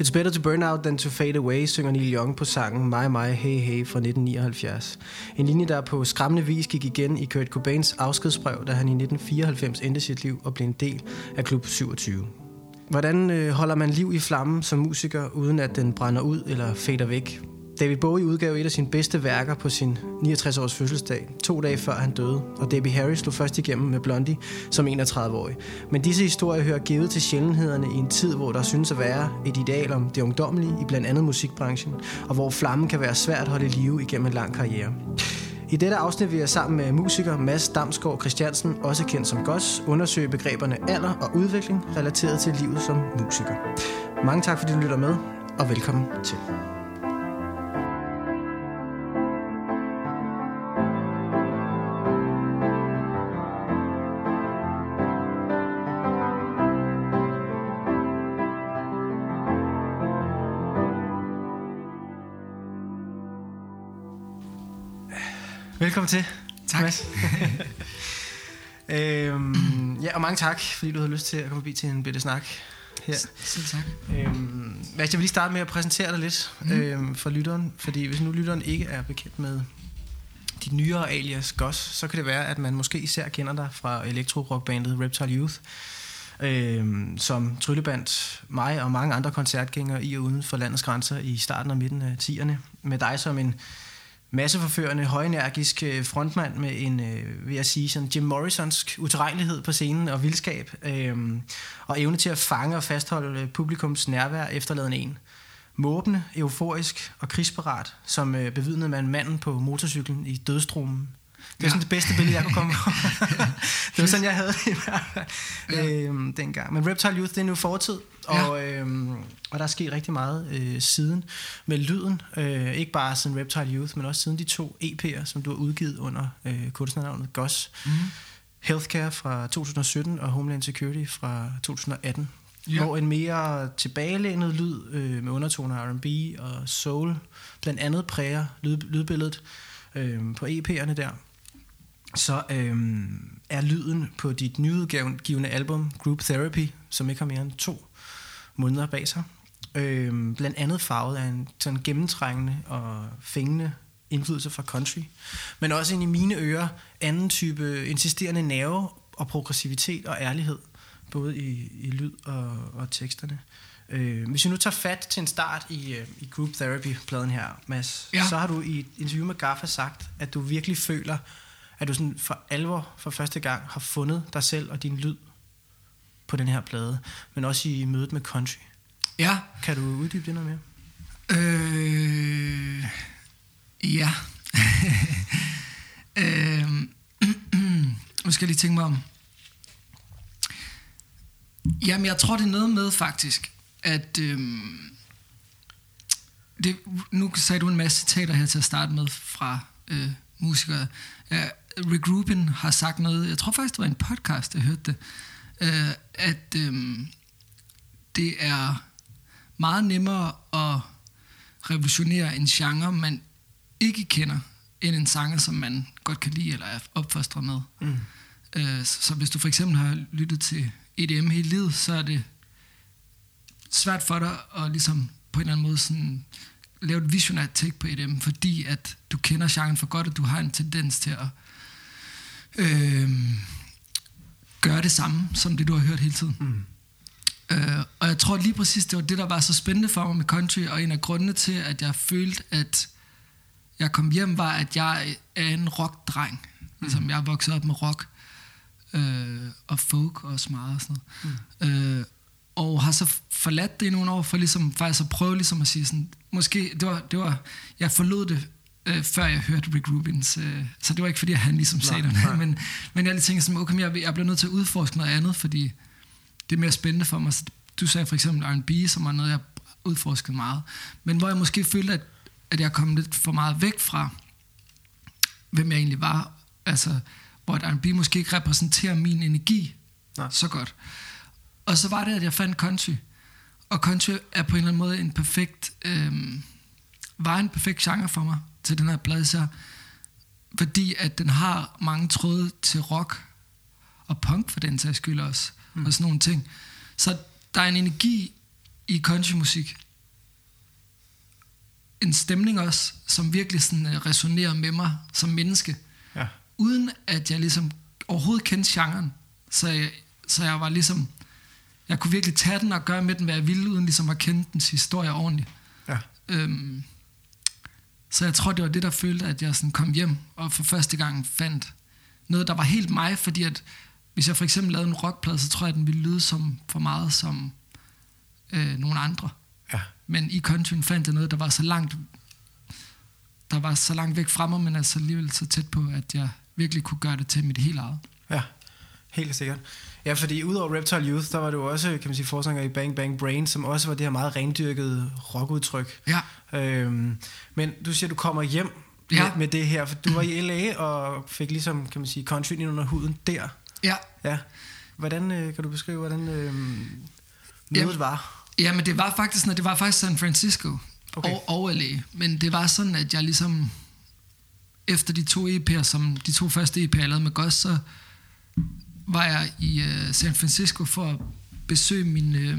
It's better to burn out than to fade away, synger Neil Young på sangen My My Hey Hey fra 1979. En linje, der på skræmmende vis gik igen i Kurt Cobains afskedsbrev, da han i 1994 endte sit liv og blev en del af Klub 27. Hvordan øh, holder man liv i flammen som musiker, uden at den brænder ud eller fader væk? David Bowie udgav et af sine bedste værker på sin 69-års fødselsdag, to dage før han døde, og Debbie Harry slog først igennem med Blondie som 31-årig. Men disse historier hører givet til sjældenhederne i en tid, hvor der synes at være et ideal om det ungdommelige i blandt andet musikbranchen, og hvor flammen kan være svært at holde i live igennem en lang karriere. I dette afsnit vil jeg sammen med musiker Mads Damsgaard Christiansen, også kendt som Goss, undersøge begreberne alder og udvikling relateret til livet som musiker. Mange tak fordi du lytter med, og velkommen til. Velkommen til. Tak. Mads. øhm, ja, og mange tak, fordi du havde lyst til at komme forbi til en bitte snak her. Selv tak. Øhm, jeg vil lige starte med at præsentere dig lidt mm. øhm, for lytteren, fordi hvis nu lytteren ikke er bekendt med dit nyere alias Goss, så kan det være, at man måske især kender dig fra elektro-rockbandet Reptile Youth, øhm, som trylleband mig og mange andre koncertgængere i og uden for landets grænser i starten og midten af 10'erne, med dig som en masseforførende, højenergisk øh, frontmand med en, øh, vil jeg sige, sådan Jim Morrisonsk utilregnelighed på scenen og vildskab, øh, og evne til at fange og fastholde øh, publikums nærvær efterladende en. Måbende, euforisk og krigsparat, som øh, bevidnede man manden på motorcyklen i dødstrummen. Det er sådan det bedste billede, jeg kunne komme på. det var sådan, jeg havde det i hvert fald ja. øhm, dengang. Men Reptile Youth, det er nu fortid, og, ja. øhm, og der er sket rigtig meget øh, siden med lyden. Øh, ikke bare siden Reptile Youth, men også siden de to EP'er, som du har udgivet under øh, kunstnernavnet Goss. Mm-hmm. Healthcare fra 2017 og Homeland Security fra 2018. Ja. Hvor en mere tilbagelænet lyd øh, med undertoner af R&B og soul blandt andet præger lyd, lydbilledet øh, på EP'erne der så øhm, er lyden på dit nyudgivende album Group Therapy, som ikke har mere end to måneder bag sig, øhm, blandt andet farvet af en sådan gennemtrængende og fængende indflydelse fra country, men også ind i mine ører anden type insisterende nerve og progressivitet og ærlighed, både i, i lyd og, og teksterne. Øh, hvis vi nu tager fat til en start i, uh, i Group Therapy-pladen her, Mads, ja. så har du i et interview med Gaffa sagt, at du virkelig føler, at du sådan for alvor for første gang har fundet dig selv og din lyd på den her plade, men også i mødet med country. Ja. Kan du uddybe det noget mere? Øh, ja. øh, nu skal jeg lige tænke mig om. Jamen, jeg tror, det er noget med faktisk, at... Øhm, det, nu sagde du en masse citater her til at starte med fra øh, musikere. Ja, Rick Rubin har sagt noget, jeg tror faktisk, det var en podcast, jeg hørte det, øh, at øh, det er meget nemmere at revolutionere en genre, man ikke kender, end en sanger, som man godt kan lide eller er opfostret med. Mm. Øh, så, så hvis du for eksempel har lyttet til EDM hele livet, så er det svært for dig at ligesom på en eller anden måde sådan lave et visionært take på EDM, fordi at du kender genren for godt, og du har en tendens til at øh, gøre det samme, som det du har hørt hele tiden. Mm. Øh, og jeg tror lige præcis, det var det, der var så spændende for mig med country, og en af grundene til, at jeg følte, at jeg kom hjem, var, at jeg er en rockdreng. Mm. Ligesom jeg er vokset op med rock øh, og folk og meget og sådan noget. Mm. Øh, og har så forladt det i nogle år, for ligesom faktisk at prøve ligesom at sige sådan, måske, det var, det var jeg forlod det øh, før jeg hørte Rick Rubins. Øh, så det var ikke fordi, at han ligesom sagde det, men, men jeg tænkte sådan, okay, jeg, jeg bliver nødt til at udforske noget andet, fordi det er mere spændende for mig. Så du sagde for eksempel R&B, som var noget, jeg udforskede meget. Men hvor jeg måske følte, at, at jeg kom lidt for meget væk fra, hvem jeg egentlig var. Altså, hvor R&B måske ikke repræsenterer min energi Nej. så godt. Og så var det, at jeg fandt country. Og country er på en eller anden måde en perfekt, øh, var en perfekt genre for mig til den her plade så fordi at den har mange tråde til rock og punk for den sags skyld også, mm. og sådan nogle ting. Så der er en energi i countrymusik en stemning også, som virkelig sådan, uh, resonerer med mig som menneske, Ja. uden at jeg ligesom overhovedet kendte genren. Så jeg, så jeg var ligesom, jeg kunne virkelig tage den og gøre med den, hvad jeg ville, uden ligesom at kende dens historie ordentligt. Ja. Øhm, så jeg tror, det var det, der følte, at jeg sådan kom hjem og for første gang fandt noget, der var helt mig, fordi at hvis jeg for eksempel lavede en rockplade, så tror jeg, at den ville lyde som, for meget som øh, nogle andre. Ja. Men i countryen fandt jeg noget, der var så langt der var så langt væk fra mig, men altså alligevel så tæt på, at jeg virkelig kunne gøre det til mit helt eget. Ja, helt sikkert. Ja, fordi udover Reptile Youth, der var du også, kan man sige, forsanger i Bang Bang Brain, som også var det her meget rendyrkede rockudtryk. Ja, Øhm, men du siger, du kommer hjem med, Ja. med det her, for du var i LA og fik ligesom, kan man sige, country ind under huden der. ja. Ja. Hvordan øh, kan du beskrive, hvordan øh, mødet Jamen, var? Ja, men det var faktisk, når det var faktisk San Francisco Okay. og, og LA. Men det var sådan, at jeg ligesom, efter de to EP'er, som de to første EP'er, jeg lavede med Gus, så var jeg i øh, San Francisco for at besøge min, øh,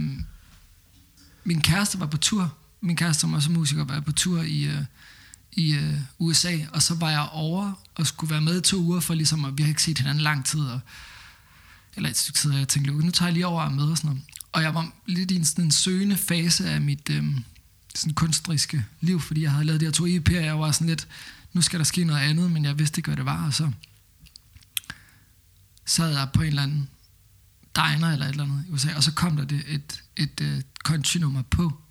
min kæreste var på tur. Min kæreste, som også er musiker, var på tur i, øh, i øh, USA, og så var jeg over og skulle være med i to uger, for ligesom, at vi har ikke set hinanden lang tid, og eller et stykke tid, og jeg tænkte, "Okay, nu tager jeg lige over og med og sådan noget. Og jeg var lidt i en, sådan en søgende fase af mit øh, sådan kunstneriske liv, fordi jeg havde lavet de her to EP'er, jeg var sådan lidt, nu skal der ske noget andet, men jeg vidste ikke, hvad det var, og så sad jeg på en eller anden diner eller et eller andet i USA, og så kom der det et, et, et country-nummer på.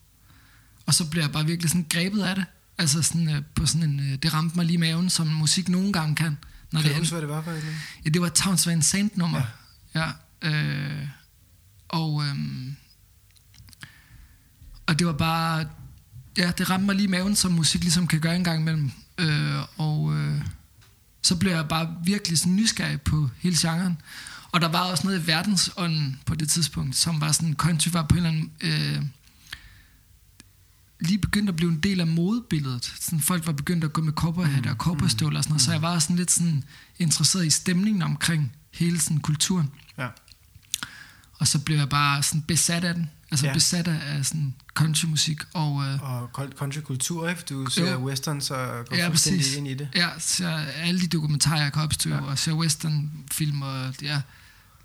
Og så blev jeg bare virkelig sådan grebet af det. Altså sådan, øh, på sådan en, øh, det ramte mig lige i maven, som musik nogle gange kan. Når Kan det du huske, hvad det var for et? Ja, det var Towns Van Sant nummer. Ja. ja øh, og, øhm, og det var bare, ja, det ramte mig lige i maven, som musik ligesom kan gøre en gang imellem. Øh, og øh, så blev jeg bare virkelig sådan nysgerrig på hele genren. Og der var også noget i verdensånden på det tidspunkt, som var sådan, country var på en eller anden... Øh, lige begyndt at blive en del af modebilledet. Sådan, folk var begyndt at gå med cowboyhatte og cowboystøvler og sådan noget, så jeg var sådan lidt sådan interesseret i stemningen omkring hele sådan kulturen. Ja. Og så blev jeg bare sådan besat af den. Altså Ja. ja. besat af sådan countrymusik. Og øh, Og country-kultur, ikke? Du ser Jo. westerns og går ja, fuldstændig præcis. ind i det. Ja, så alle de dokumentarer, jeg kan opstøve, Ja. ja. og ser westernfilm, og jeg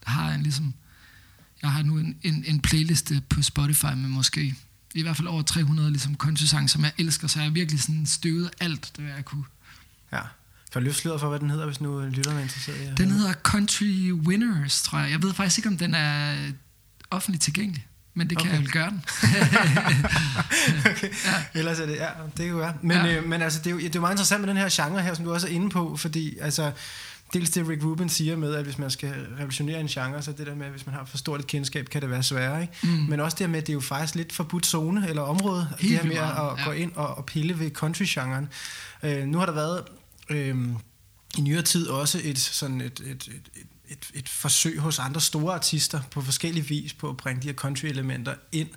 har en ligesom... Jeg har nu en, en, en playliste på Spotify med måske i hvert fald over 300 ligesom country-sange, som jeg elsker, så jeg har virkelig sådan støvet alt, det jeg kunne. Ja. Kan du løfte sløret for, hvad den hedder, hvis nu lytterne er interesseret i Den hedder Country Winners, tror jeg. Jeg ved faktisk ikke, om den er offentligt tilgængelig, men det kan Okay. okay. jeg vel gøre den. okay. ja. Ellers er det, ja, det kan være. Men, ja. Øh, men altså, det er, jo, det er jo meget interessant med den her genre her, som du også er inde på, fordi altså, dels det Rick Rubin siger med, at hvis man skal revolutionere en genre, så det der med, at hvis man har for stort et kendskab, kan det være sværere, ikke? Mm. Men også det her med, at det er jo faktisk lidt forbudt zone eller område, Helt det her med at ja. gå ind og, og pille ved country-genren. Øh, nu har der været øh, i nyere tid også et, sådan et, et, et, et et, et forsøg hos andre store artister på forskellige vis på at bringe de her country-elementer ind,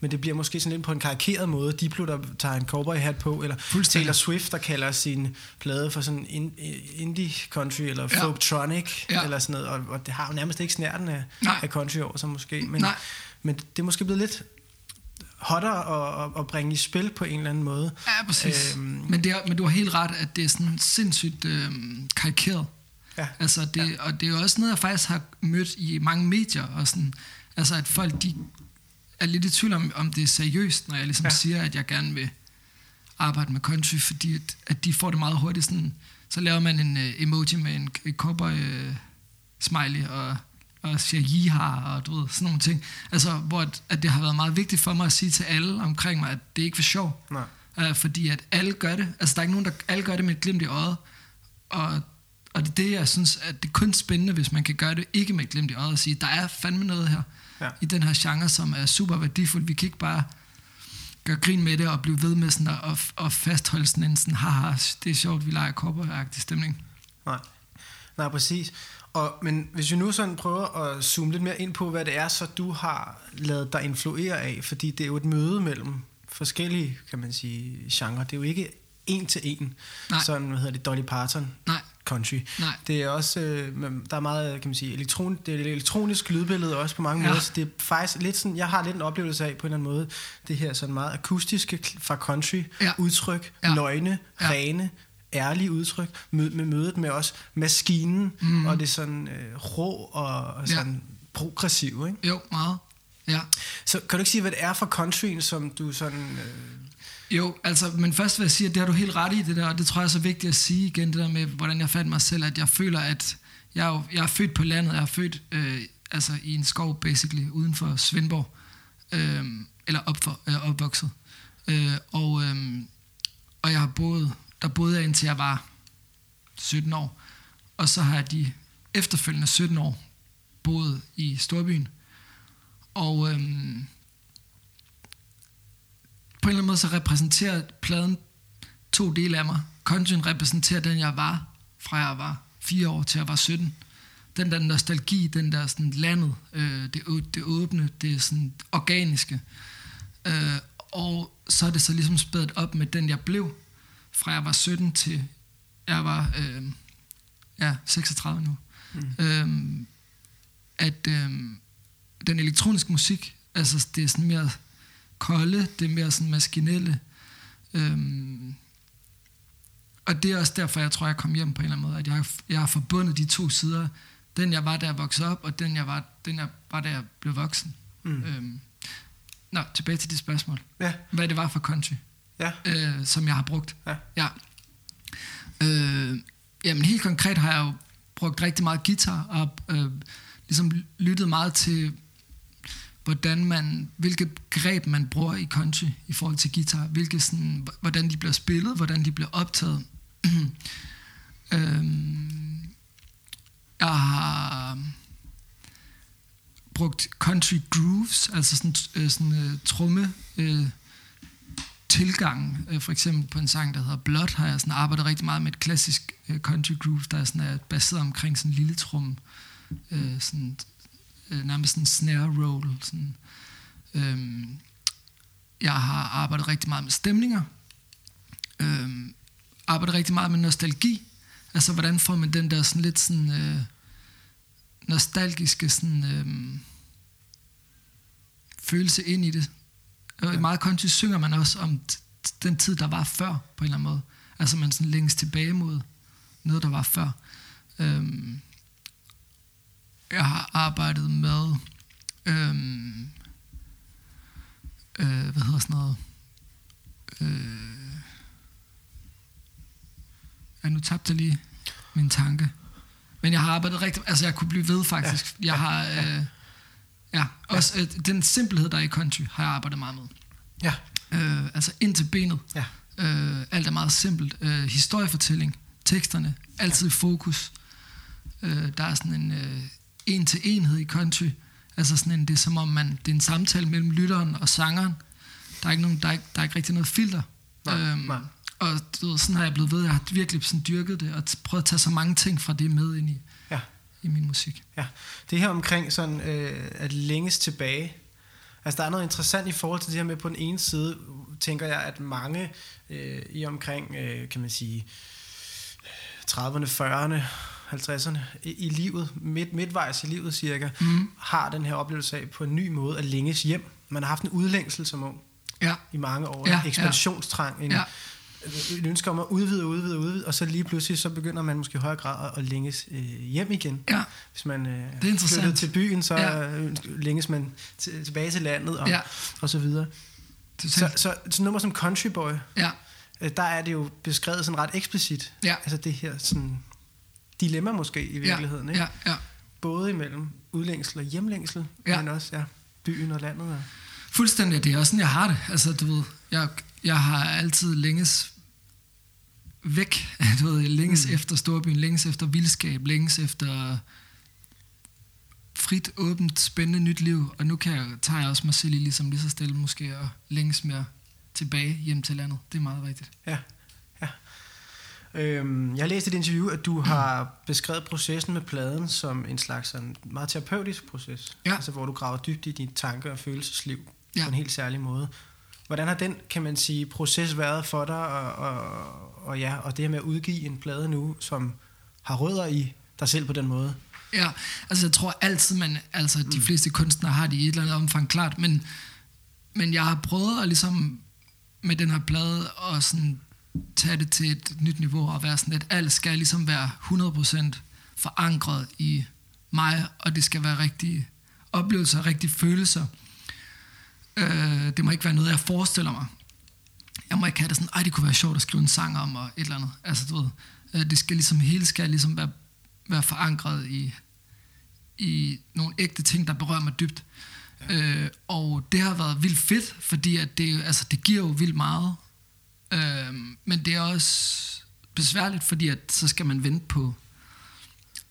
men det bliver måske sådan lidt på en karikeret måde. Diplo, der tager en cowboy-hat på, eller. Taylor Swift, der kalder sin plade for sådan in, indie-country, eller Ja. folktronic, Ja. eller sådan noget, og, og det har jo nærmest ikke snærten af, Nej. af country over sig måske, men, Nej. men det er måske blevet lidt hottere at, at, bringe i spil på en eller anden måde. Ja, præcis. Øhm. Men, det er, men du har helt ret, at det er sådan sindssygt øhm, karikeret. Ja. Altså det, ja. Og det er jo også noget, jeg faktisk har mødt i mange medier. Og sådan, altså at folk de er lidt i tvivl om, om det er seriøst, når jeg ligesom Ja. siger, at jeg gerne vil arbejde med country, fordi at, at de får det meget hurtigt sådan, så laver man en uh, emoji med en, en cowboy uh, smiley og, og siger yeehaw og du ved, sådan nogle ting. Altså, hvor at, at det har været meget vigtigt for mig at sige til alle omkring mig, at det ikke er for sjov. Nej. Uh, fordi at alle gør det. Altså, der er ikke nogen, der alle gør det med et glimt i øjet. Og, og det er det, jeg synes, at det er kun spændende, hvis man kan gøre det ikke med et glimt i øjet og sige, der er fandme noget her Ja. i den her genre, som er super værdifuld. Vi kan ikke bare gøre grin med det og blive ved med sådan at, at, at fastholde sådan en sådan, haha, det er sjovt, vi leger kopper stemning. Nej. Nej, præcis. Og, men hvis vi nu sådan prøver at zoome lidt mere ind på, hvad det er, så du har lavet dig influere af, fordi det er jo et møde mellem forskellige, kan man sige, genrer. Det er jo ikke en til en, Nej. sådan, hvad hedder det, Dolly Parton Nej, country. Nej. Det er også, øh, der er meget, kan man sige, elektron, det er et elektronisk lydbillede også på mange Ja. måder, så det er faktisk lidt sådan, jeg har lidt en oplevelse af på en eller anden måde, det her sådan meget akustiske fra country, Ja. udtryk, Ja. løgne, Ja. rene, ærlige udtryk, mød, med mødet med også maskinen, mm. og det sådan øh, rå og, og Ja. sådan progressiv, ikke? Jo, meget. Ja. Så kan du ikke sige, hvad det er for countryen, som du sådan... Øh, Jo, altså, men først vil jeg sige, at det har du helt ret i det der, og det tror jeg er så vigtigt at sige igen, det der med, hvordan jeg fandt mig selv, at jeg føler, at jeg er, jo, jeg er født på landet, jeg er født øh, altså i en skov, basically, uden for Svendborg, øh, eller op for, øh, opvokset. Øh, og, øh, og jeg har boet, der boede jeg indtil jeg var 17 år, og så har jeg de efterfølgende 17 år boet i Storbyen. Og øhm, på en eller anden måde så repræsenterer pladen to dele af mig. Conjun repræsenterer den, jeg var, fra jeg var 4 år til jeg var 17. Den der nostalgi, den der sådan landet, øh, det, det åbne, det sådan organiske. Øh, og så er det så ligesom spædet op med den, jeg blev, fra jeg var 17 til jeg var øh, ja, 36 nu. Mm. Øh, at øh, den elektroniske musik, altså det er sådan mere kolde, det er mere sådan maskinelle. Øhm, og det er også derfor, jeg tror, jeg kom hjem på en eller anden måde, at jeg, jeg har forbundet de to sider. Den, jeg var, da jeg voksede op, og den, jeg var, den, jeg var da jeg blev voksen. Mm. Øhm, nå, tilbage til det spørgsmål. ja, Hvad det var for country, ja, øh, som jeg har brugt. ja. Ja. Øh, jamen helt konkret har jeg jo brugt rigtig meget guitar og øh, ligesom lyttet meget til hvordan man, hvilke greb man bruger i country i forhold til guitar, hvilke sådan, hvordan de bliver spillet, hvordan de bliver optaget. øhm, jeg har brugt country grooves, altså sådan, øh, sådan øh, tromme øh, tilgang. Øh, for eksempel på en sang, der hedder Blood, har jeg sådan arbejdet rigtig meget med et klassisk øh, country groove, der er, sådan, er baseret omkring sådan en lille trum. Øh, sådan, øh, nærmest en snare roll. Sådan. Øh, jeg har arbejdet rigtig meget med stemninger. øh, arbejdet rigtig meget med nostalgi. Altså, hvordan får man den der sådan lidt sådan... Øh, nostalgiske sådan, øh, følelse ind i det. Og i meget country synger man også om den tid, der var før, på en eller anden måde. Altså man sådan længes tilbage mod noget, der var før. Øhm, jeg har arbejdet med, øhm, øh, hvad hedder sådan noget, øh, ja, nu tabte jeg lige min tanke. Men jeg har arbejdet rigtig, altså jeg kunne blive ved faktisk. Ja, Jeg har, øh, ja, også øh, den simpelhed, der er i country, har jeg arbejdet meget med. Ja, Øh, altså ind til benet. ja, Øh, alt er meget simpelt. Øh, historiefortælling, teksterne, altid i fokus. Øh, der er sådan en øh, en til enhed i country. Altså sådan en, det er som om man, det er en samtale mellem lytteren og sangeren. Der er ikke, nogen, der er ikke, der er ikke rigtig noget filter. Nej, nej. Og du ved, sådan har jeg blevet ved. Jeg har virkelig sådan dyrket det, og prøvet at tage så mange ting fra det med ind i, ja. I min musik. Ja, det her omkring sådan øh, at længes tilbage. Altså der er noget interessant i forhold til det her med på den ene side, tænker jeg, at mange øh, i omkring, øh, kan man sige, 30'erne, 40'erne, 50'erne i, i livet, midt, midtvejs i livet cirka, mm. har den her oplevelse af på en ny måde at længes hjem. Man har haft en udlængsel som ung Ja, i mange år, Ja, en ekspansionstrang, en, ja. Et ønske om at udvide, udvide, udvide, og så lige pludselig så begynder man måske i højere grad at, længes øh, hjem igen. ja, Hvis man øh, Det er flytter til byen, så Ja. ja. længes man til, tilbage til landet og, Ja. og så videre. Så, totalt. så, så nummer som Country Boy, ja, øh, der er det jo beskrevet sådan ret eksplicit. Ja. Altså det her sådan dilemma måske i virkeligheden. ja, Ikke? ja, ja. Både imellem udlængsel og hjemlængsel, Ja. men også ja, byen og landet. Og, Fuldstændig, det er også sådan, jeg har det. Altså, du ved, jeg, jeg har altid længes væk, du ved, længes mm. efter storbyen, længes efter vildskab, længes efter frit, åbent, spændende nyt liv, og nu kan jeg, tager jeg også mig selv i ligesom lige så stille måske, og længes mere tilbage hjem til landet. Det er meget rigtigt. ja, ja. Øhm, jeg har læst i et interview, at du har beskrevet processen med pladen som en slags sådan meget terapeutisk proces. Ja. Altså hvor du graver dybt i dine tanker og følelsesliv Ja. på en helt særlig måde. Hvordan har den, kan man sige, proces været for dig, og, og, og, ja, og det her med at udgive en plade nu, som har rødder i dig selv på den måde. Ja, altså jeg tror altid, man, altså de mm. fleste kunstnere har det i et eller andet omfang klart, men, men jeg har prøvet at ligesom med den her plade og sådan tage det til et nyt niveau og være sådan, at alt skal ligesom være 100% forankret i mig, og det skal være rigtige oplevelser, rigtige følelser. Øh, det må ikke være noget, jeg forestiller mig. Jeg må ikke have det sådan, ej, det kunne være sjovt at skrive en sang om, og et eller andet. Altså, du ved, øh, det skal ligesom, hele skal ligesom være, være forankret i, i nogle ægte ting, der berører mig dybt. Ja. Øh, og det har været vildt fedt, fordi at det, altså, det giver jo vildt meget. Øh, men det er også besværligt, fordi at så skal man vente på,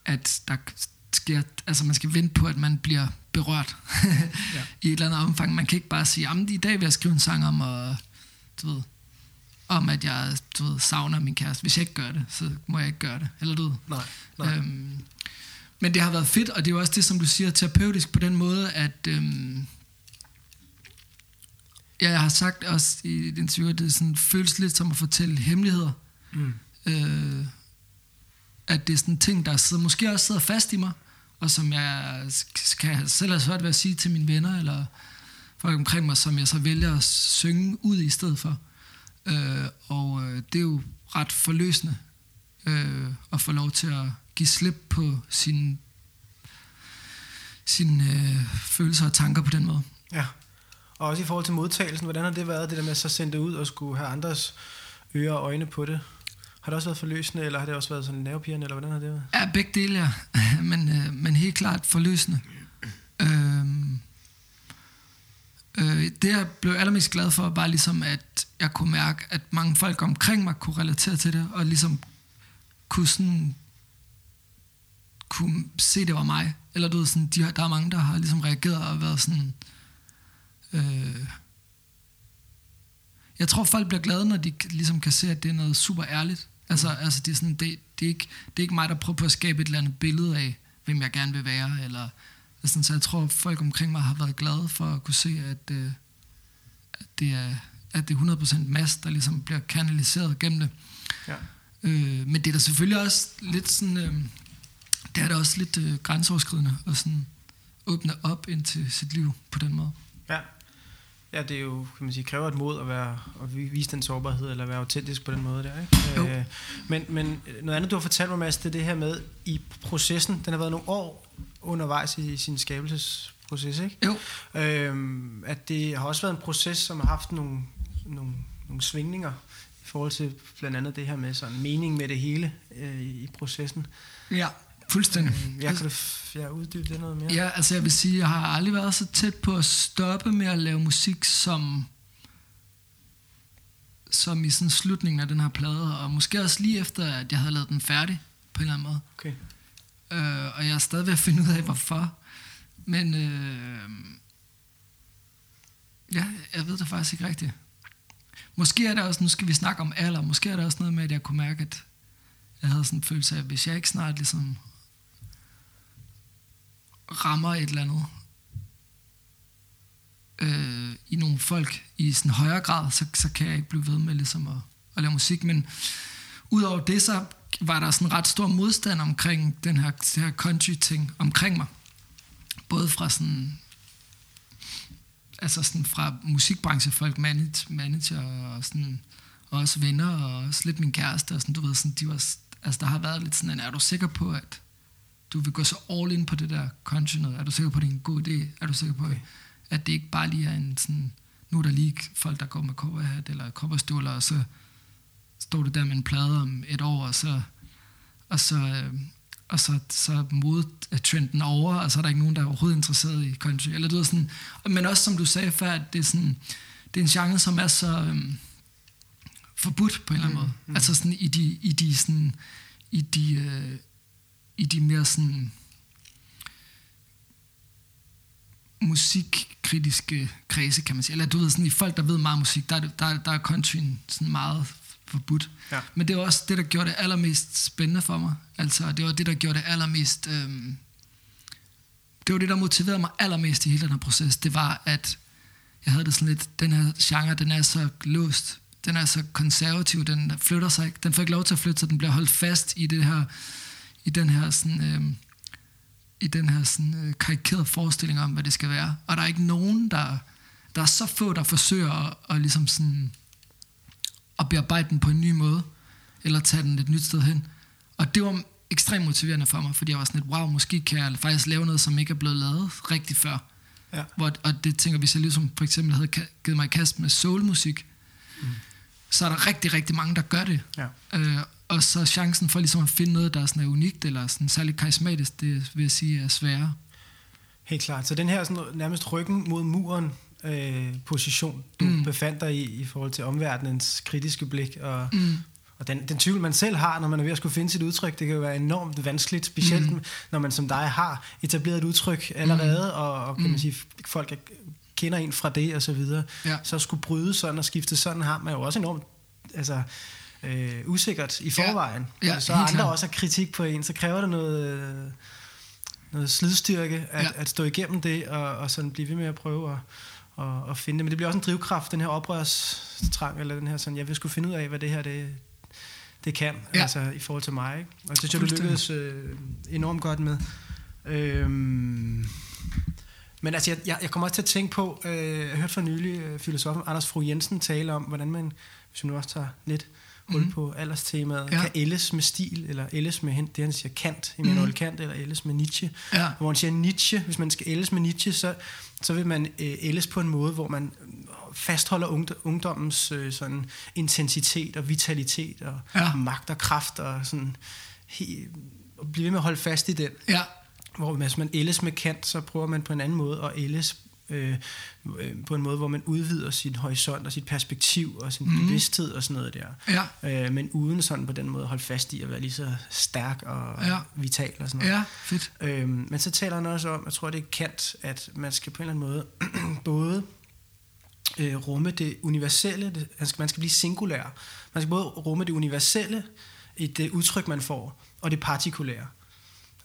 at der sker, altså man skal vente på, at man bliver berørt ja. i et eller andet omfang. Man kan ikke bare sige, at i dag vil jeg skrive en sang om, og, du ved, om at jeg du ved, savner min kæreste. Hvis jeg ikke gør det, så må jeg ikke gøre det. Eller du ved. Nej, nej. Øhm, men det har været fedt, og det er jo også det, som du siger, terapeutisk på den måde, at... Øhm, ja, jeg har sagt også i et interview, at det sådan, føles lidt som at fortælle hemmeligheder. Mm. Øh, at det er sådan ting, der sidder, måske også sidder fast i mig, og som jeg kan selv have svært ved at sige til mine venner, eller folk omkring mig, som jeg så vælger at synge ud i stedet for. Øh, og øh, det er jo ret forløsende øh, at få lov til at give slip på sine sin, øh, følelser og tanker på den måde. Ja, og også i forhold til modtagelsen, hvordan har det været, det der med at så sende det ud og skulle have andres ører og øjne på det? Har det også været forløsende, eller har det også været sådan nervepirrende, eller hvordan har det været? Ja, begge dele, ja. men, øh, men helt klart forløsende. Øhm, øh, det jeg blev allermest glad for, var ligesom, at jeg kunne mærke, at mange folk omkring mig kunne relatere til det, og ligesom kunne sådan kunne se, det var mig. Eller du ved, sådan, de, der er mange, der har ligesom reageret og været sådan... Øh, jeg tror, folk bliver glade, når de ligesom kan se, at det er noget super ærligt. Altså, altså det, er sådan, det, det, er ikke, det er ikke mig, der prøver på at skabe et eller andet billede af, hvem jeg gerne vil være. Eller, sådan, så jeg tror, folk omkring mig har været glade for at kunne se, at, øh, at, det, er, at det er 100% mass, der ligesom bliver kanaliseret gennem det. Ja. Øh, men det er da selvfølgelig også lidt sådan... Øh, det er da også lidt øh, grænseoverskridende at sådan åbne op ind til sit liv på den måde. Ja. Det er jo, kan man sige, kræver et mod at, være, at vise den sårbarhed, eller være autentisk på den måde der, ikke? Øh, men, men noget andet, du har fortalt mig, Mads, det er det her med, i processen, den har været nogle år undervejs i sin skabelsesproces, ikke? Jo. Øhm, at det har også været en proces, som har haft nogle, nogle, nogle svingninger, i forhold til blandt andet det her med sådan mening med det hele øh, i processen. Ja. Fuldstændig. Øh, jeg kan du ja, uddybe det noget mere? Ja, altså jeg vil sige, jeg har aldrig været så tæt på at stoppe med at lave musik, som som i sådan slutningen af den her plade, og måske også lige efter, at jeg havde lavet den færdig, på en eller anden måde. Okay. Øh, og jeg er stadig ved at finde ud af, hvorfor. Men øh, ja, jeg ved det faktisk ikke rigtigt. Måske er det også, nu skal vi snakke om alder, måske er det også noget med, at jeg kunne mærke, at jeg havde sådan en følelse af, at hvis jeg ikke snart ligesom rammer et eller andet øh, i nogle folk i sådan højere grad, så, så kan jeg ikke blive ved med ligesom at, at lave musik. Men udover det, så var der sådan ret stor modstand omkring den her, det her country-ting omkring mig. Både fra sådan altså sådan fra musikbranchefolk, manager, manager og sådan, og også venner, og også lidt min kæreste, og sådan, du ved, sådan, de var, altså der har været lidt sådan en, er du sikker på, at du vil gå så all in på det der country noget. Er du sikker på, at det er en god idé? Er du sikker på, okay. at det ikke bare lige er en sådan... Nu er der lige folk, der går med coverhat eller coverstøvler, og så står du der med en plade om et år, og så, og så, og så, så modtrenden over, og så er der ikke nogen, der er overhovedet interesseret i country. Eller du ved, sådan, men også som du sagde før, at det er, sådan, det er en genre, som er så øhm, forbudt på en eller anden mm, måde. Mm. Altså sådan i de, i de, sådan, i de øh, i de mere sådan musikkritiske kredse, kan man sige. Eller du ved, sådan, i folk, der ved meget musik, der, der, der er countryen sådan meget forbudt. Ja. Men det var også det, der gjorde det allermest spændende for mig. Altså, det var det, der gjorde det allermest... Øhm, det var det, der motiverede mig allermest i hele den her proces. Det var, at jeg havde det sådan lidt, den her genre, den er så låst. Den er så konservativ, den flytter sig ikke. Den får ikke lov til at flytte sig, den bliver holdt fast i det her i den her sådan, øh, i den her sådan, øh, karikerede forestilling om, hvad det skal være. Og der er ikke nogen, der... Der er så få, der forsøger at, at ligesom sådan, at bearbejde den på en ny måde, eller tage den et nyt sted hen. Og det var ekstremt motiverende for mig, fordi jeg var sådan lidt, wow, måske kan jeg faktisk lave noget, som ikke er blevet lavet rigtig før. Ja. Hvor, og det tænker vi så ligesom for eksempel havde givet mig i kast med soulmusik, mm. så er der rigtig, rigtig mange, der gør det. Ja. Øh, og så chancen for ligesom at finde noget, der er sådan er unikt, eller sådan særligt karismatisk, det vil jeg sige er sværere. Helt klart. Så den her sådan, nærmest ryggen mod muren øh, position, du mm. befandt dig i, i forhold til omverdenens kritiske blik, og, mm. og den, den tvivl, man selv har, når man er ved at skulle finde sit udtryk, det kan jo være enormt vanskeligt, specielt mm. når man som dig har etableret et udtryk allerede, mm. og, og kan man sige, folk er, kender en fra det, og så videre. Ja. Så at skulle bryde sådan og skifte sådan har man jo også enormt altså, øh, usikkert i forvejen. Ja, og så andre klart. også har kritik på en, så kræver det noget... Noget slidstyrke at, Ja. ja. at stå igennem det og, og sådan blive ved med at prøve at, at, at finde det. Men det bliver også en drivkraft, den her oprørstrang, eller den her sådan, jeg vil skulle finde ud af, hvad det her det, det kan, Ja. ja. altså i forhold til mig. Ikke? Og det synes jeg, du lykkedes øh, enormt godt med. Øhm, men altså, jeg, jeg, jeg kommer også til at tænke på, øh, jeg hørte for nylig øh, filosofen Anders Fru Jensen tale om, hvordan man, hvis vi nu også tager lidt hul Mhm. på alderstemaet, Ja. kan ældes med stil, eller ældes med hen- det, han siger Kant, Immanuel mm. Kant, eller ældes med Nietzsche. Ja. Hvor man siger Nietzsche, hvis man skal ældes med Nietzsche, så, så vil man øh, ældes på en måde, hvor man fastholder ungd- ungdommens øh, sådan intensitet og vitalitet og ja. magt og kraft og sådan he, og blive ved med at holde fast i den. Ja, Hvor hvis man ældes med Kant, så prøver man på en anden måde at ældes øh, øh, på en måde, hvor man udvider sin horisont og sit perspektiv og sin mm. bevidsthed og sådan noget der. ja, Øh, men uden sådan på den måde at holde fast i at være lige så stærk og Ja. vital og sådan noget. ja, fedt. Øhm, men så taler han også om, jeg tror det er Kant, at man skal på en eller anden måde både øh, rumme det universelle, det, man, skal, man skal blive singulær. Man skal både rumme det universelle i det udtryk, man får, og det partikulære.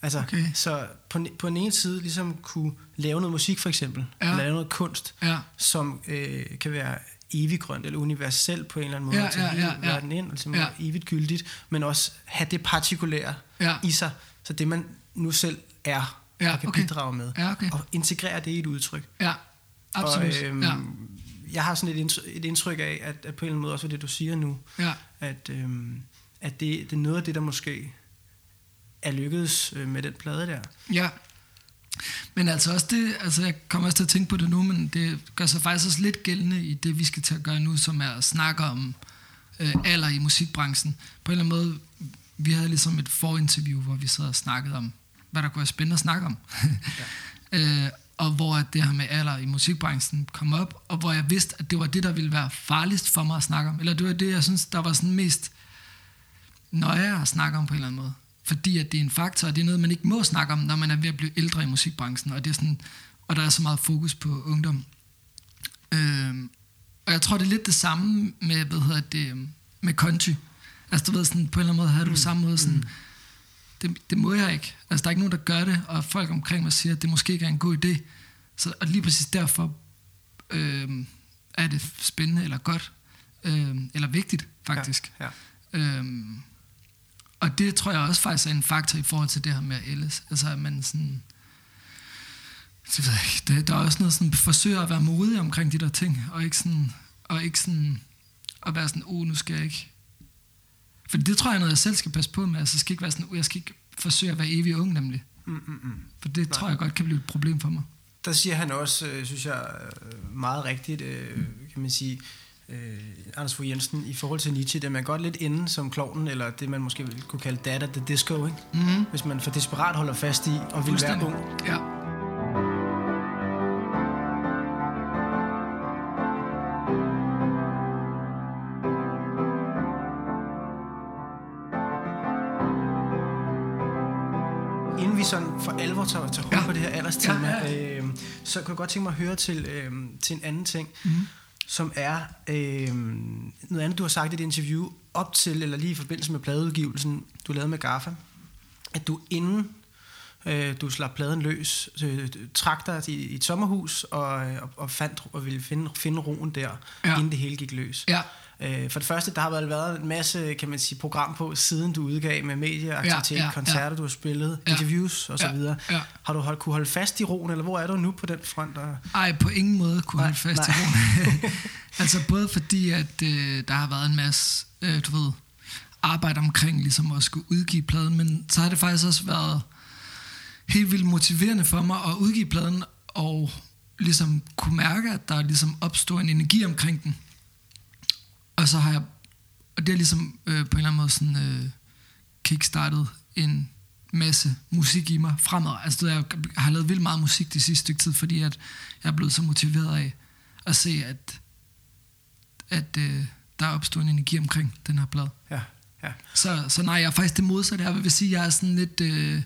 Altså, Okay. så på, den- på den ene side ligesom kunne lave noget musik for eksempel, Ja. lave noget kunst, Ja, som øh, kan være eviggrønt eller universelt på en eller anden måde, Ja, tage ja, hele ja, ja. verden ind, og ligesom ja. evigt gyldigt, men også have det partikulære ja, i sig, så det man nu selv er Ja, og kan okay. bidrage med, ja, okay. og integrere det i et udtryk. Ja, absolut. Og, øhm, Ja, Jeg har sådan et indtryk, et indtryk af, at, at på en eller anden måde, også det du siger nu, ja, at, øhm, at det, det er noget af det, der måske er lykkedes øh, med den plade der. ja. Men altså også det, altså jeg kommer også til at tænke på det nu, men det gør sig faktisk også lidt gældende i det, vi skal til at gøre nu, som er at snakke om øh, alder i musikbranchen. På en eller anden måde, vi havde ligesom et forinterview, hvor vi sad og snakkede om, hvad der kunne være spændende at snakke om. ja. øh, og hvor det her med alder i musikbranchen kom op, og hvor jeg vidste, at det var det, der ville være farligst for mig at snakke om. Eller det var det, jeg synes, der var sådan mest nøje at snakke om på en eller anden måde. Fordi at det er en faktor, og det er noget, man ikke må snakke om, når man er ved at blive ældre i musikbranchen, og, det er sådan, og der er så meget fokus på ungdom. Øhm, og jeg tror, det er lidt det samme med, hvad hedder det, med country. Altså du ved, sådan, på en eller anden måde havde du mm. samme måde sådan, det, det må jeg ikke. Altså der er ikke nogen, der gør det, og folk omkring mig siger, at det måske ikke er en god idé. Så, og lige præcis derfor øhm, er det spændende eller godt, øhm, eller vigtigt faktisk. Ja, ja. Øhm, og det tror jeg også faktisk er en faktor i forhold til det her med ældes. Altså at man sådan... Det ved jeg ikke, det, der er også noget sådan, forsøger at være modig omkring de der ting, og ikke sådan, og ikke sådan at være sådan, oh, nu skal jeg ikke... For det tror jeg er noget, jeg selv skal passe på med. Altså, jeg skal ikke være sådan, oh, jeg skal ikke forsøge at være evig ung, nemlig. Mm, mm, mm. For det tror jeg godt kan blive et problem for mig. Der siger han også, øh, synes jeg, øh, meget rigtigt, øh, kan man sige, øh, Anders Fogh Jensen, i forhold til Nietzsche, det er man godt lidt inde som klovnen, eller det man måske ville kunne kalde data the disco, ikke? Mm-hmm. hvis man for desperat holder fast i og vil være ung. Ja. Inden vi sådan for alvor tager, tager hul Ja. på det her alderstema, Ja, ja. Øh, så kunne jeg godt tænke mig at høre til, øh, til en anden ting, Mhm. Som er øh, noget andet, du har sagt i et interview op til, eller lige i forbindelse med pladeudgivelsen, du lavede med Gaffa, at du inden Øh, du slap pladen løs, øh, trak dig i, i et sommerhus og, øh, og, og, fandt, og ville finde, finde roen der, Ja. ja. inden det hele gik løs. Ja, Øh, for det første, der har vel været en masse, kan man sige, program på, siden du udgav med medieaktivitet, Ja, ja, ja, ja, koncerter, du har spillet, Ja. interviews og så Ja, videre. ja. Har du holdt, kunne holde fast i roen, eller hvor er du nu på den front? Og, ej, på ingen måde kunne Nej, holde fast i nej. det. altså både fordi, at øh, der har været en masse, øh, du ved, arbejde omkring ligesom at skulle udgive pladen, men så har det faktisk også været helt vildt motiverende for mig at udgive pladen, og ligesom kunne mærke, at der ligesom opstod en energi omkring den. Og så har jeg, og det har ligesom øh, på en eller anden måde sådan øh, kickstartet en masse musik i mig fremad. Altså jeg har lavet vildt meget musik det sidste stykke tid, fordi at jeg er blevet så motiveret af at se, at, at øh, der opstod en energi omkring den her plade. ja, ja. Så, så nej, jeg er faktisk det modsatte. Jeg vil sige, jeg er sådan lidt, øh,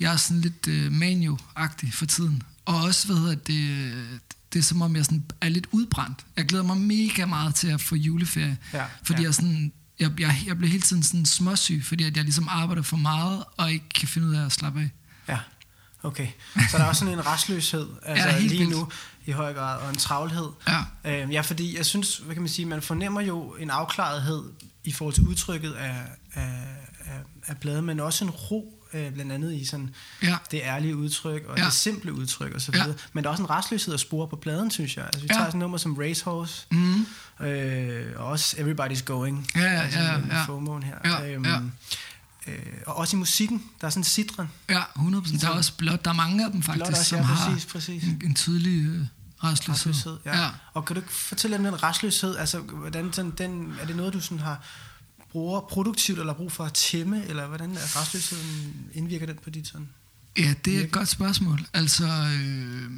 jeg er sådan lidt øh, manio-agtig for tiden. Og også, hvad hedder det, det er som om, jeg sådan er lidt udbrændt. Jeg glæder mig mega meget til at få juleferie. Ja, fordi ja. jeg sådan, jeg, jeg, jeg bliver hele tiden sådan småsyg, fordi at jeg ligesom arbejder for meget, og ikke kan finde ud af at slappe af. Ja, okay. Så der er også sådan en restløshed, altså Ja, lige nu i høj grad, og en travlhed. Ja, Øh, ja, fordi jeg synes, hvad kan man sige, man fornemmer jo en afklarethed i forhold til udtrykket af, af, af, af bladet, men også en ro, øh, blandt andet i sådan ja, det ærlige udtryk, og Ja. ja. det simple udtryk, og så Ja. videre. Men der er også en restløshed at spore på pladen, synes jeg. Altså, vi Ja. tager sådan nummer som Racehorse, mm, øh, og også Everybody's Going. Ja, ja, altså, ja, ja. FOMO'en her. Ja, ja. Øh, og også i musikken, der er sådan citron. ja, 100%. Der er også blot, der er mange af dem faktisk, Blot også, som ja, har præcis, præcis. en, en tydelig øh. Restløshed, ja. ja. ja. Og kan du ikke fortælle om den restløshed? Altså, hvordan sådan, den, er det noget, du sådan har bruger produktivt, eller brug for at tæmme, eller hvordan er restløsheden, indvirker den på dit sådan? Ja, det er et godt spørgsmål. Altså, øh,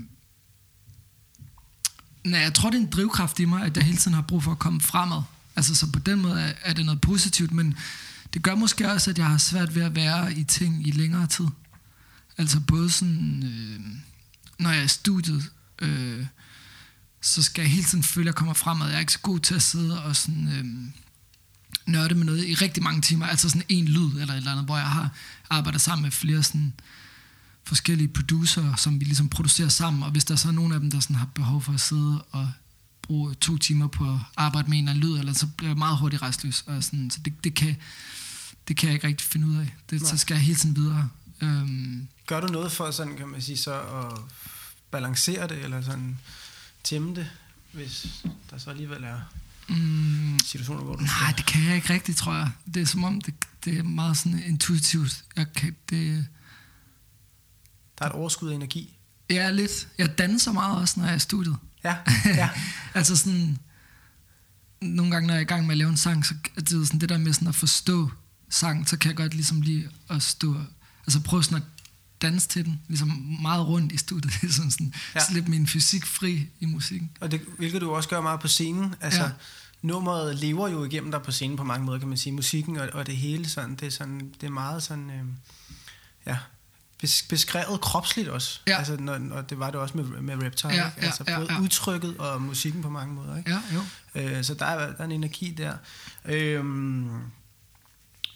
nej, jeg tror, det er en drivkraft i mig, at jeg hele tiden har brug for at komme fremad. Altså, så på den måde er, er det noget positivt, men det gør måske også, at jeg har svært ved at være i ting i længere tid. Altså både sådan, øh, når jeg er i studiet, øh, så skal jeg hele tiden føle, at jeg kommer fremad. Jeg er ikke så god til at sidde og sådan, øh, nørde med noget i rigtig mange timer. Altså sådan en lyd eller et eller andet, hvor jeg har arbejdet sammen med flere sådan, forskellige producer, som vi ligesom producerer sammen, og hvis der så er nogen af dem, der sådan har behov for at sidde og bruge to timer på at arbejde med en eller anden lyd, eller så bliver jeg meget hurtigt restløs, og sådan, så det, det, kan, det kan jeg ikke rigtig finde ud af. Det, så skal jeg hele tiden videre. Øhm, Gør du noget for sådan, kan man sige, så at balancere det, eller sådan tæmme det, hvis der så alligevel er mm, situationer, hvor du nej, det kan jeg ikke rigtigt, tror jeg. Det er som om, det, det er meget sådan intuitivt. Jeg kan, det, der er et overskud af energi. er lidt, jeg danser meget også, når jeg er i studiet. Ja, ja, altså sådan, nogle gange, når jeg er i gang med at lave en sang, så er det sådan det der med sådan at forstå sang, så kan jeg godt ligesom lige at stå, altså prøve sådan at danse til den, ligesom meget rundt i studiet, sådan, sådan ja. Slippe min fysik fri i musikken. og det, hvilket du også gør meget på scenen. Altså, Ja. nummeret lever jo igennem dig på scenen på mange måder, kan man sige. Musikken og, og det hele sådan, det er, sådan, det er meget sådan, øh, ja, bes- beskrevet kropsligt også. Ja. Altså, når, når det var det også med, med Reptile. Ja, ikke? altså, ja, både ja. udtrykket og musikken på mange måder. Ikke? Ja, jo. Øh, så der er, der er en energi der. Øhm,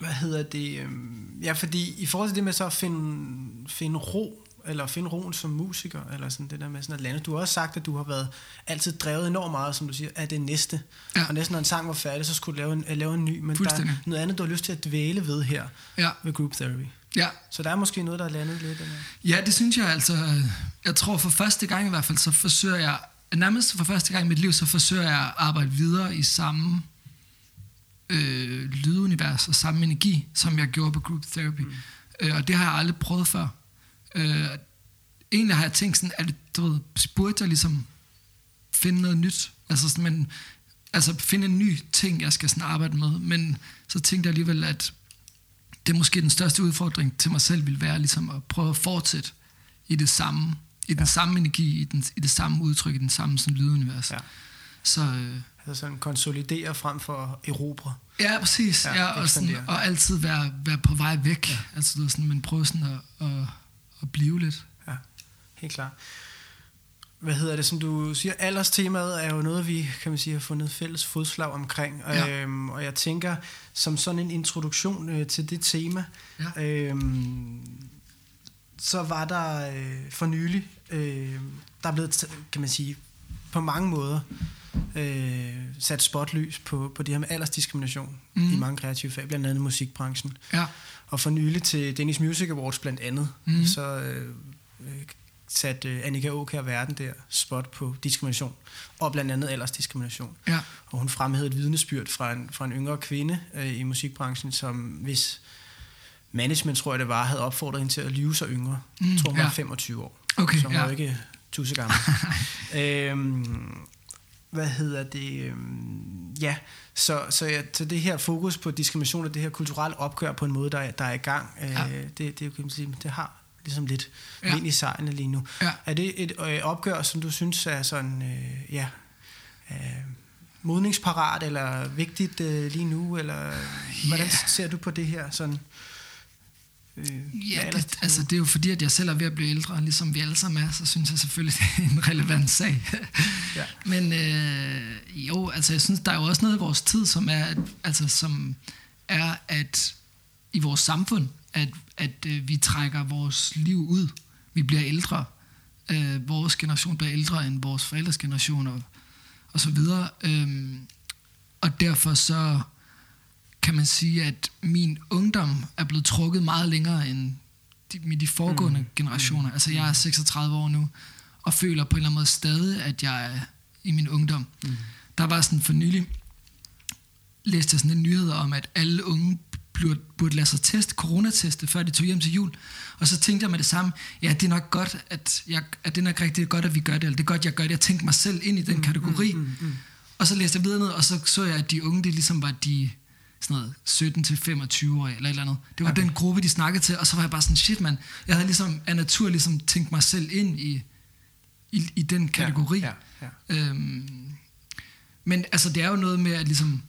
hvad hedder det? Øhm, ja, fordi i forhold til det med så at finde, finde ro, eller finde roen som musiker, eller sådan det der med sådan at lande. Du har også sagt, at du har været altid drevet enormt meget, som du siger, af det næste. Ja. Og næsten når en sang var færdig, så skulle du lave en, øh, lave en ny. Men der er noget andet, du har lyst til at dvæle ved her, Ja, ved Group Therapy. ja. Så der er måske noget, der er landet lidt. Eller? Ja, det synes jeg altså. Jeg tror for første gang i hvert fald, så forsøger jeg, nærmest for første gang i mit liv, så forsøger jeg at arbejde videre i samme øh, lydunivers og samme energi, som jeg gjorde på Group Therapy. Mm. Øh, og det har jeg aldrig prøvet før. Øh, egentlig har jeg tænkt sådan, at du ved, burde jeg ligesom finde noget nyt? Altså, sådan, men, altså finde en ny ting, jeg skal sådan arbejde med. Men så tænkte jeg alligevel, at det er måske den største udfordring til mig selv vil være ligesom at prøve at fortsætte i det samme, i den Ja. samme energi, i, den, i det samme udtryk, i den samme sådan, lydunivers. Ja. Så øh, Altså sådan konsolidere frem for erobre. ja, præcis. Ja, Ja, og, sådan, og altid være, være på vej væk. Ja. Altså, ved, sådan, men prøve sådan at, at, at blive lidt. Ja, helt klart. Hvad hedder det, som du siger, alderstemaet er jo noget, vi kan man sige, har fundet fælles fodslag omkring. Ja. Øhm, og jeg tænker, som sådan en introduktion øh, til det tema, Ja. øhm, så var der øh, for nylig, øh, der er blevet, kan man sige, på mange måder øh, sat spotlys på, på det her med aldersdiskrimination mm. i mange kreative fag, blandt andet musikbranchen. Ja. Og for nylig til Danish Music Awards blandt andet, mm. så øh, øh, satte øh, Annika Aukær Verden der spot på diskrimination, og blandt andet aldersdiskrimination. Ja. Og hun fremhævede et vidnesbyrd fra en, fra en yngre kvinde øh, i musikbranchen, som hvis management, tror jeg det var, havde opfordret hende til at lyve sig yngre. Mm, tror, hun var ja. 25 år. Okay, så hun ja. var ikke tusse gammel. øhm, hvad hedder det? Øhm, ja, så, så, ja, så det her fokus på diskrimination og det her kulturelle opgør på en måde, der er, der er i gang, øh, Ja. det, det, kan man sige, det har ligesom lidt Ja. vind i sejlene lige nu. Ja. Er det et øh, opgør, som du synes er sådan, øh, ja, øh, modningsparat eller vigtigt øh, lige nu, eller hvordan Ja. ser du på det her sådan? Øh, Ja, det, altså det er jo fordi, at jeg selv er ved at blive ældre, ligesom vi alle sammen er, så synes jeg selvfølgelig, det er en relevant sag. Ja. Men øh, jo, altså jeg synes, der er jo også noget i vores tid, som er, at, altså, som er at i vores samfund, at, at øh, vi trækker vores liv ud. Vi bliver ældre. Øh, vores generation bliver ældre end vores forældres generation og, og så videre. Øhm, og derfor så kan man sige, at min ungdom er blevet trukket meget længere end de, med de foregående mm. generationer. Altså jeg er 36 år nu, og føler på en eller anden måde stadig, at jeg er i min ungdom. Mm. Der var sådan for nylig, læste jeg sådan en nyhed om, at alle unge burde, burde lade sig teste, coronateste, før de tog hjem til jul. Og så tænkte jeg med det samme, ja, det er nok godt, at, jeg, at det er nok rigtig godt, at vi gør det, eller det er godt, jeg gør det. Jeg tænkte mig selv ind i den kategori. Mm, mm, mm. Og så læste jeg videre ned, og så så jeg, at de unge, det ligesom var de sådan noget 17 til 25 år eller et eller andet. Det var okay. den gruppe, de snakkede til, og så var jeg bare sådan, shit mand, jeg havde ligesom af natur ligesom tænkt mig selv ind i, i, i den kategori. Ja, ja, ja. Øhm, men altså, det er jo noget med, at ligesom,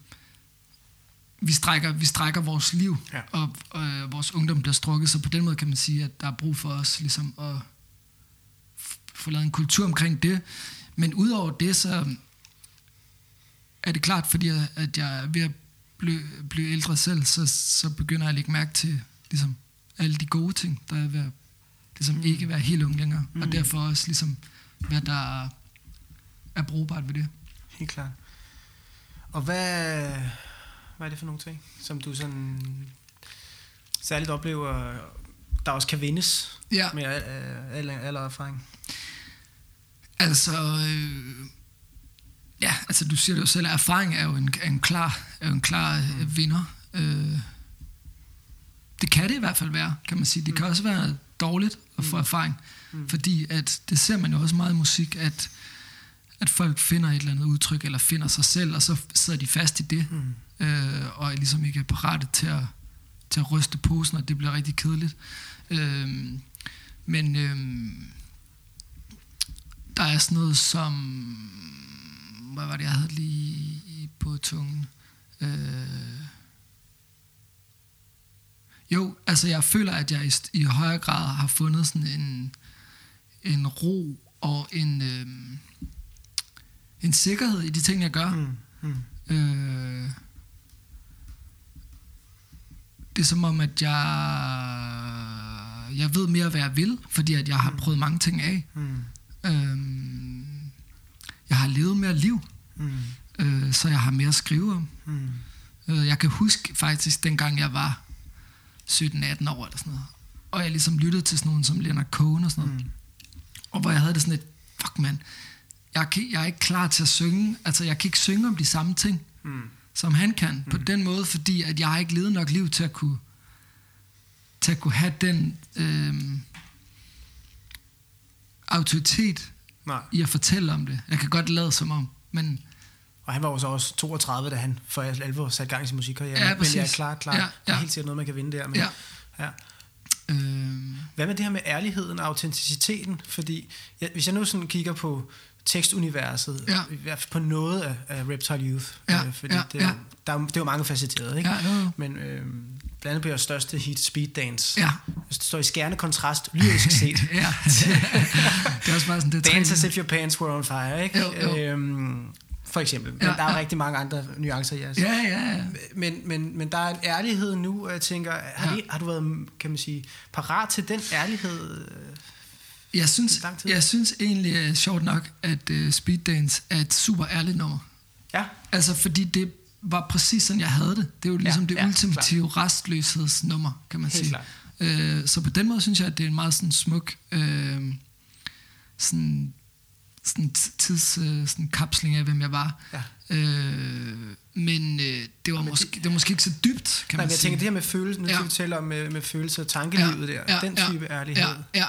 vi strækker, vi strækker vores liv, Ja. og, og øh, vores ungdom bliver strukket, så på den måde kan man sige, at der er brug for os ligesom at få lavet en kultur omkring det. Men udover det, så er det klart, fordi at jeg er ved at blive, blive ældre selv, så, så begynder jeg at lægge mærke til ligesom, alle de gode ting, der er ved at ligesom, ikke være helt ung længere, mm. og derfor også ligesom, hvad der er brugbart ved det. Helt klart. Og hvad, hvad er det for nogle ting, som du sådan særligt oplever, der også kan vindes Ja. med al, al, al erfaring? Altså, øh, ja, altså du siger det jo selv, at erfaring er jo en, er en klar, er jo en klar øh, vinder. Øh, det kan det i hvert fald være, kan man sige. Det kan også være dårligt at få erfaring, fordi at det ser man jo også meget i musik, at, at folk finder et eller andet udtryk, eller finder sig selv, og så sidder de fast i det, mm. øh, og er ligesom ikke parate til at, til at ryste posen, og det bliver rigtig kedeligt. Øh, men... Øh, der er sådan noget som... Hvad var det, jeg havde lige på tungen? Øh, jo, altså jeg føler, at jeg i, i højere grad har fundet sådan en, en ro og en, øh, en sikkerhed i de ting, jeg gør. Mm. Mm. Øh, det er som om, at jeg, jeg ved mere, hvad jeg vil, fordi at jeg har prøvet mange ting af. Mm. Øhm, jeg har levet mere liv, Mm. øh, så jeg har mere at skrive om. Mm. Øh, jeg kan huske faktisk, dengang jeg var 17-18 år eller sådan noget, og jeg ligesom lyttede til sådan nogen som Leonard Cohen og sådan noget, mm. og hvor jeg havde det sådan et, fuck man, jeg, kan, jeg er ikke klar til at synge, altså jeg kan ikke synge om de samme ting, Mm. som han kan, på den måde, fordi at jeg har ikke levet nok liv til at kunne, til at kunne have den øh, autoritet Nej. i at fortælle om det. Jeg kan godt lade som om, men Og han var jo så også 32, da han for alvor satte gang i sin musikkarriere. Ja, men jeg er klar, klar. Ja, Ja, ja. ja. helt sikkert noget, man kan vinde der. Men, Ja. ja. øh, Hvad med det her med ærligheden og autenticiteten? Fordi ja, hvis jeg nu sådan kigger på tekstuniverset, Ja. i hvert fald på noget af, af Reptile Youth, Ja, øh, fordi ja, det, er, ja. Der, er, det er jo mange facetteret, ikke? ja, jo, jo. Men øh, blandt andet på jeres største hit, Speed Dance, Ja. det står i skærende kontrast, lyrisk set. ja. det er også bare sådan, det Dance as if your pants were on fire, ikke? Jo, jo. Øhm, for eksempel. Men ja, der er ja. rigtig mange andre nuancer i jeres. Ja, ja, ja. Men, men, men der er en ærlighed nu, og jeg tænker, har, Ja. det, har du været, kan man sige, parat til den ærlighed? Jeg synes, jeg synes egentlig, uh, sjovt nok, at uh, Speed Dance er et super ærligt nummer. Ja, Altså, fordi det var præcis sådan, jeg havde det. Det er jo ligesom Ja, det ja, ultimative restløshedsnummer, kan man Helt sige. Øh, så på den måde synes jeg, at det er en meget sådan smuk øh, sådan, sådan tids øh, sådan kapsling af, hvem jeg var. ja. Øh, men øh, det, var måske, det var måske ikke så dybt, kan Nej, man men jeg sige. tænker, det her med følelsen, nu Ja. ja. vi taler om med, med følelse og tankelivet der, den type ærlighed. Ja, ja.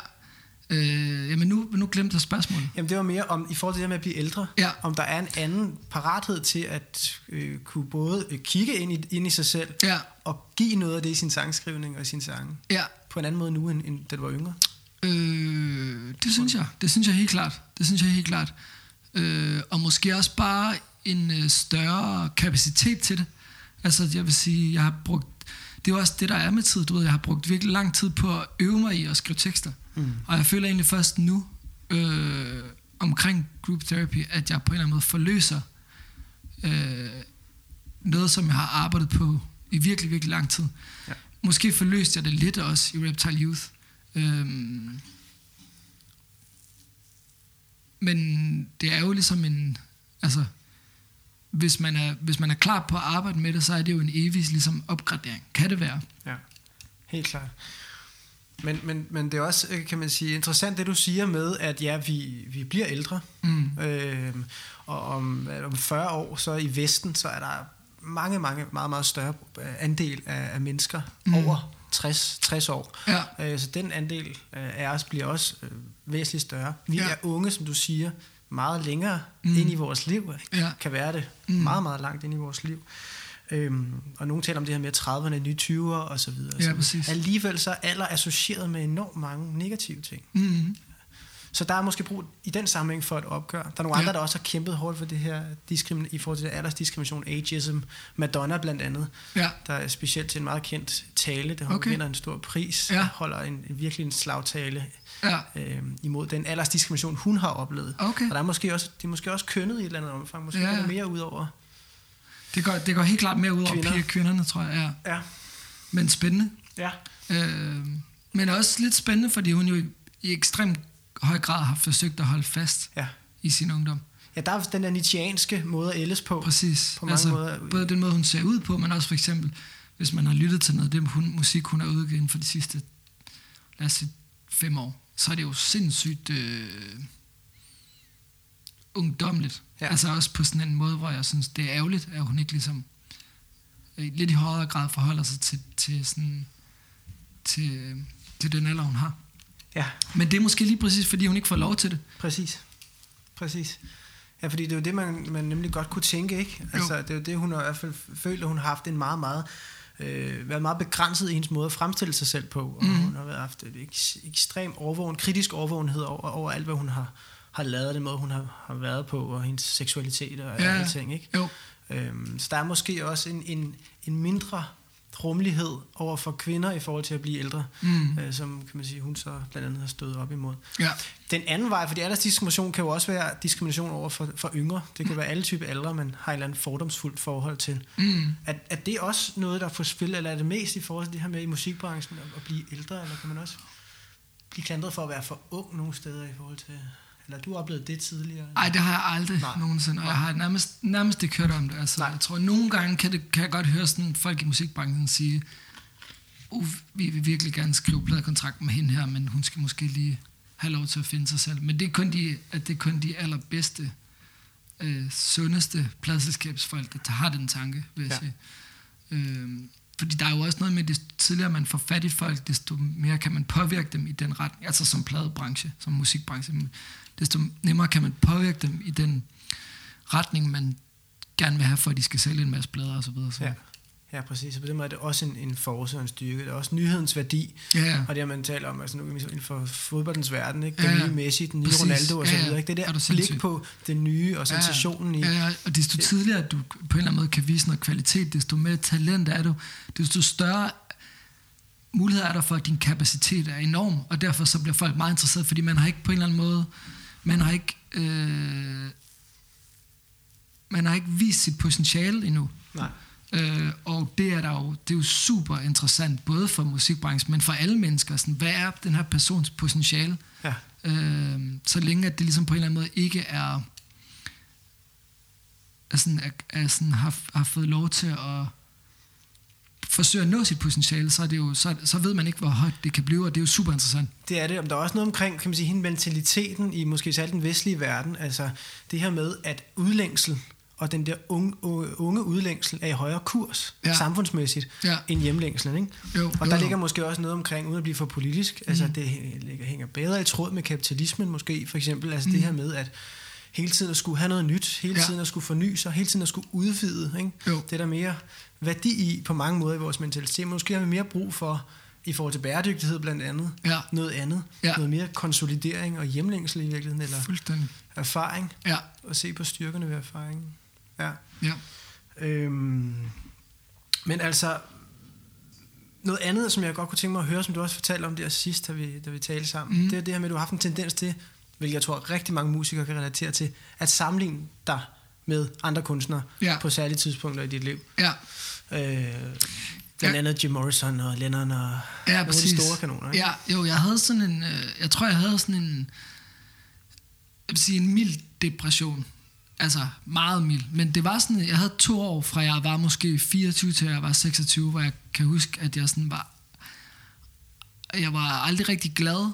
Øh, jamen nu, nu glemte jeg spørgsmålet. Jamen det var mere om, i forhold til det med at blive ældre, Ja. om der er en anden parathed til at øh, kunne både øh, kigge ind i, ind i sig selv, Ja, og give noget af det i sin sangskrivning og i sin sange, ja. på en anden måde nu, end, end da du var yngre. Øh, det synes jeg. Det synes jeg helt klart. Det synes jeg helt klart. Øh, og måske også bare en øh, større kapacitet til det. Altså, jeg vil sige, jeg har brugt... Det er jo også det, der er med tid. Du ved, jeg har brugt virkelig lang tid på at øve mig i at skrive tekster. Mm. Og jeg føler egentlig først nu, øh, omkring group therapy, at jeg på en eller anden måde forløser øh, noget, som jeg har arbejdet på i virkelig, virkelig lang tid. Ja. Måske forløste jeg det lidt også i Reptile Youth. Øhm, men det er jo ligesom en... Altså, hvis man, er, hvis man er klar på at arbejde med det, så er det jo en evig ligesom, opgradering. Kan det være? Ja, helt klart. Men, men, men det er også, øh, kan man sige, interessant det du siger med, at ja, vi, vi bliver ældre, Mm. øh, og om, om 40 år, så i Vesten, så er der mange, mange, meget, meget større øh, andel af, af mennesker Mm. over 60, 60 år. Ja. Øh, så den andel øh, af os bliver også øh, væsentligt større. Vi ja. er unge, som du siger, meget længere Mm. ind i vores liv. Ja. Kan være det Mm. meget, meget langt ind i vores liv. Øhm, og nogen taler om det her med at 30'erne, nye 20'er og så videre. Ja, præcis. Alligevel så er alder associeret med enormt mange negative ting. Mm. Så der er måske brug i den sammenhæng for et opgør. Der er nogle Ja. andre, der også har kæmpet hårdt for det her diskrimin- i forhold til det aldersdiskrimination, ageism. Madonna blandt andet, Ja. der er specielt til en meget kendt tale, der Okay. okay. vinder en stor pris, Ja. holder en, en virkelig en slagtale Ja. øh, imod den aldersdiskrimination, hun har oplevet. Okay. Og der er måske også, de er måske også kønnet i et eller andet omfang. Måske Ja. der mere ud over. Det går, det går helt klart mere ud over Kvinder. piger kvinderne, tror jeg. Ja. Ja, Men spændende. ja. Øh, men også lidt spændende, fordi hun jo i, i ekstremt høj grad har forsøgt at holde fast ja. i sin ungdom. Ja, der er den der nietzscheanske måde at ældes på. Præcis. På mange måder. Både den måde, hun ser ud på, men også for eksempel, hvis man har lyttet til noget af det hun, musik, hun har udgivet inden for de sidste, lad os sige, fem år, så er det jo sindssygt øh, ungdomligt. Ja. Altså også på sådan en måde, hvor jeg synes, det er ærgerligt, at hun ikke ligesom øh, lidt i højere grad forholder sig til, til, sådan, til, til den alder, hun har. Ja, Men det er måske lige præcis, fordi hun ikke får lov til det. præcis. Præcis. Ja, fordi det er jo det, man, man nemlig godt kunne tænke, ikke? Altså, det er jo det, hun har i hvert fald følt, at hun har haft en meget, meget, øh, været meget begrænset i hendes måde at fremstille sig selv på. Og mm. hun har været haft et ek- ekstrem overvågen, kritisk overvågenhed over, over alt, hvad hun har, har lavet, den måde, hun har, har været på, og hendes seksualitet og ja. alle ting, ikke? Jo. Øhm, så der er måske også en, en, en mindre rummelighed over for kvinder i forhold til at blive ældre, Mm. øh, som kan man sige, hun så blandt andet har stået op imod. Ja. Den anden vej, fordi aldersdiskrimination kan jo også være diskrimination over for, for yngre. Det kan være alle typer aldre, man har et eller andet fordomsfuldt forhold til. Mm. Er, er det også noget, der får spil, eller er det mest i forhold til det her med i musikbranchen at, at blive ældre, eller kan man også blive klandret for at være for ung nogle steder i forhold til... Eller du har oplevet det tidligere? Ej, det har jeg aldrig Nej. nogensinde, og jeg har nærmest, nærmest ikke hørt om det. Altså, Nej. jeg tror, at nogle gange kan, det, kan jeg godt høre sådan folk i musikbranchen sige, uh, vi vil virkelig gerne skrive pladekontrakt med hende her, men hun skal måske lige have lov til at finde sig selv. Men det er kun de, at det er kun de allerbedste, øh, sundeste pladselskabsfolk, der har den tanke, vil jeg Ja. sige. Øhm, fordi der er jo også noget med, at desto tidligere man får fat i folk, desto mere kan man påvirke dem i den retning. Altså som pladebranche, som musikbranche. Desto nemmere kan man påvirke dem i den retning, man gerne vil have, for at de skal sælge en masse så videre. Så. Ja. Ja, præcis. Og på den måde er det også en, en force og en styrke. Det er også nyhedens værdi. Ja, ja. Og det har man talt om, altså nu inden for fodboldens verden, ikke? Den Ja, ja. nye Messi, den nye Præcis. Ronaldo og så Ja, ja. videre. Ikke? Det Er der blik på det nye og sensationen i... Ja, ja, og desto tidligere at du på en eller anden måde kan vise noget kvalitet, desto mere talent er du, desto større muligheder er der for, at din kapacitet er enorm, og derfor så bliver folk meget interesseret, fordi man har ikke på en eller anden måde, man har ikke, øh, man har ikke vist sit potentiale endnu. Nej. Øh, og det er, der jo, det er jo super interessant, både for musikbranchen, men for alle mennesker. Sådan, hvad er den her persons potentiale? Ja. Øh, så længe at det ligesom på en eller anden måde ikke er, er, sådan, er, er sådan, har, har fået lov til at forsøge at nå sit potentiale, så, er det jo, så, så ved man ikke, hvor højt det kan blive, og det er jo super interessant. Det er det. Om der er også noget omkring, kan man sige, hende mentaliteten i måske særligt den vestlige verden. Altså det her med, at udlængsel og den der unge, unge udlængsel er i højere kurs Ja. samfundsmæssigt Ja. end hjemlængslen. Ikke? Jo, og jo, der jo. ligger måske også noget omkring, uden at blive for politisk, altså det ligger, hænger bedre i tråd med kapitalismen måske, for eksempel. Altså det her med, at hele tiden at skulle have noget nyt, hele Ja. tiden at skulle forny sig, hele tiden at skulle udvide. Ikke? Jo. Det er der mere værdi i på mange måder i vores mentalitet. Måske har vi mere brug for, i forhold til bæredygtighed blandt andet, Ja. noget andet. Ja. Noget mere konsolidering og hjemlængsel i virkeligheden, eller Fuldstændig. erfaring, Ja, og se på styrkerne ved erfaringen. Ja. ja. Øhm, men altså, noget andet, som jeg godt kunne tænke mig at høre, som du også fortalte om der sidst, da vi, da vi talte sammen, mm. det er det her med, at du har haft en tendens til, hvilket jeg tror rigtig mange musikere kan relatere til, at sammenligne dig med andre kunstnere Ja. på særlige tidspunkter i dit liv. Ja, Øh, blandt Ja. andet Jim Morrison og Lennon og ja nogle af præcis. de store kanoner. Ikke? Ja, jo, jeg havde sådan en, øh, jeg tror, jeg havde sådan en, jeg vil sige, en mild depression. Altså, meget mild. Men det var sådan, jeg havde to år, fra jeg var måske 24 til jeg var 26, hvor jeg kan huske, at jeg sådan var, jeg var aldrig rigtig glad,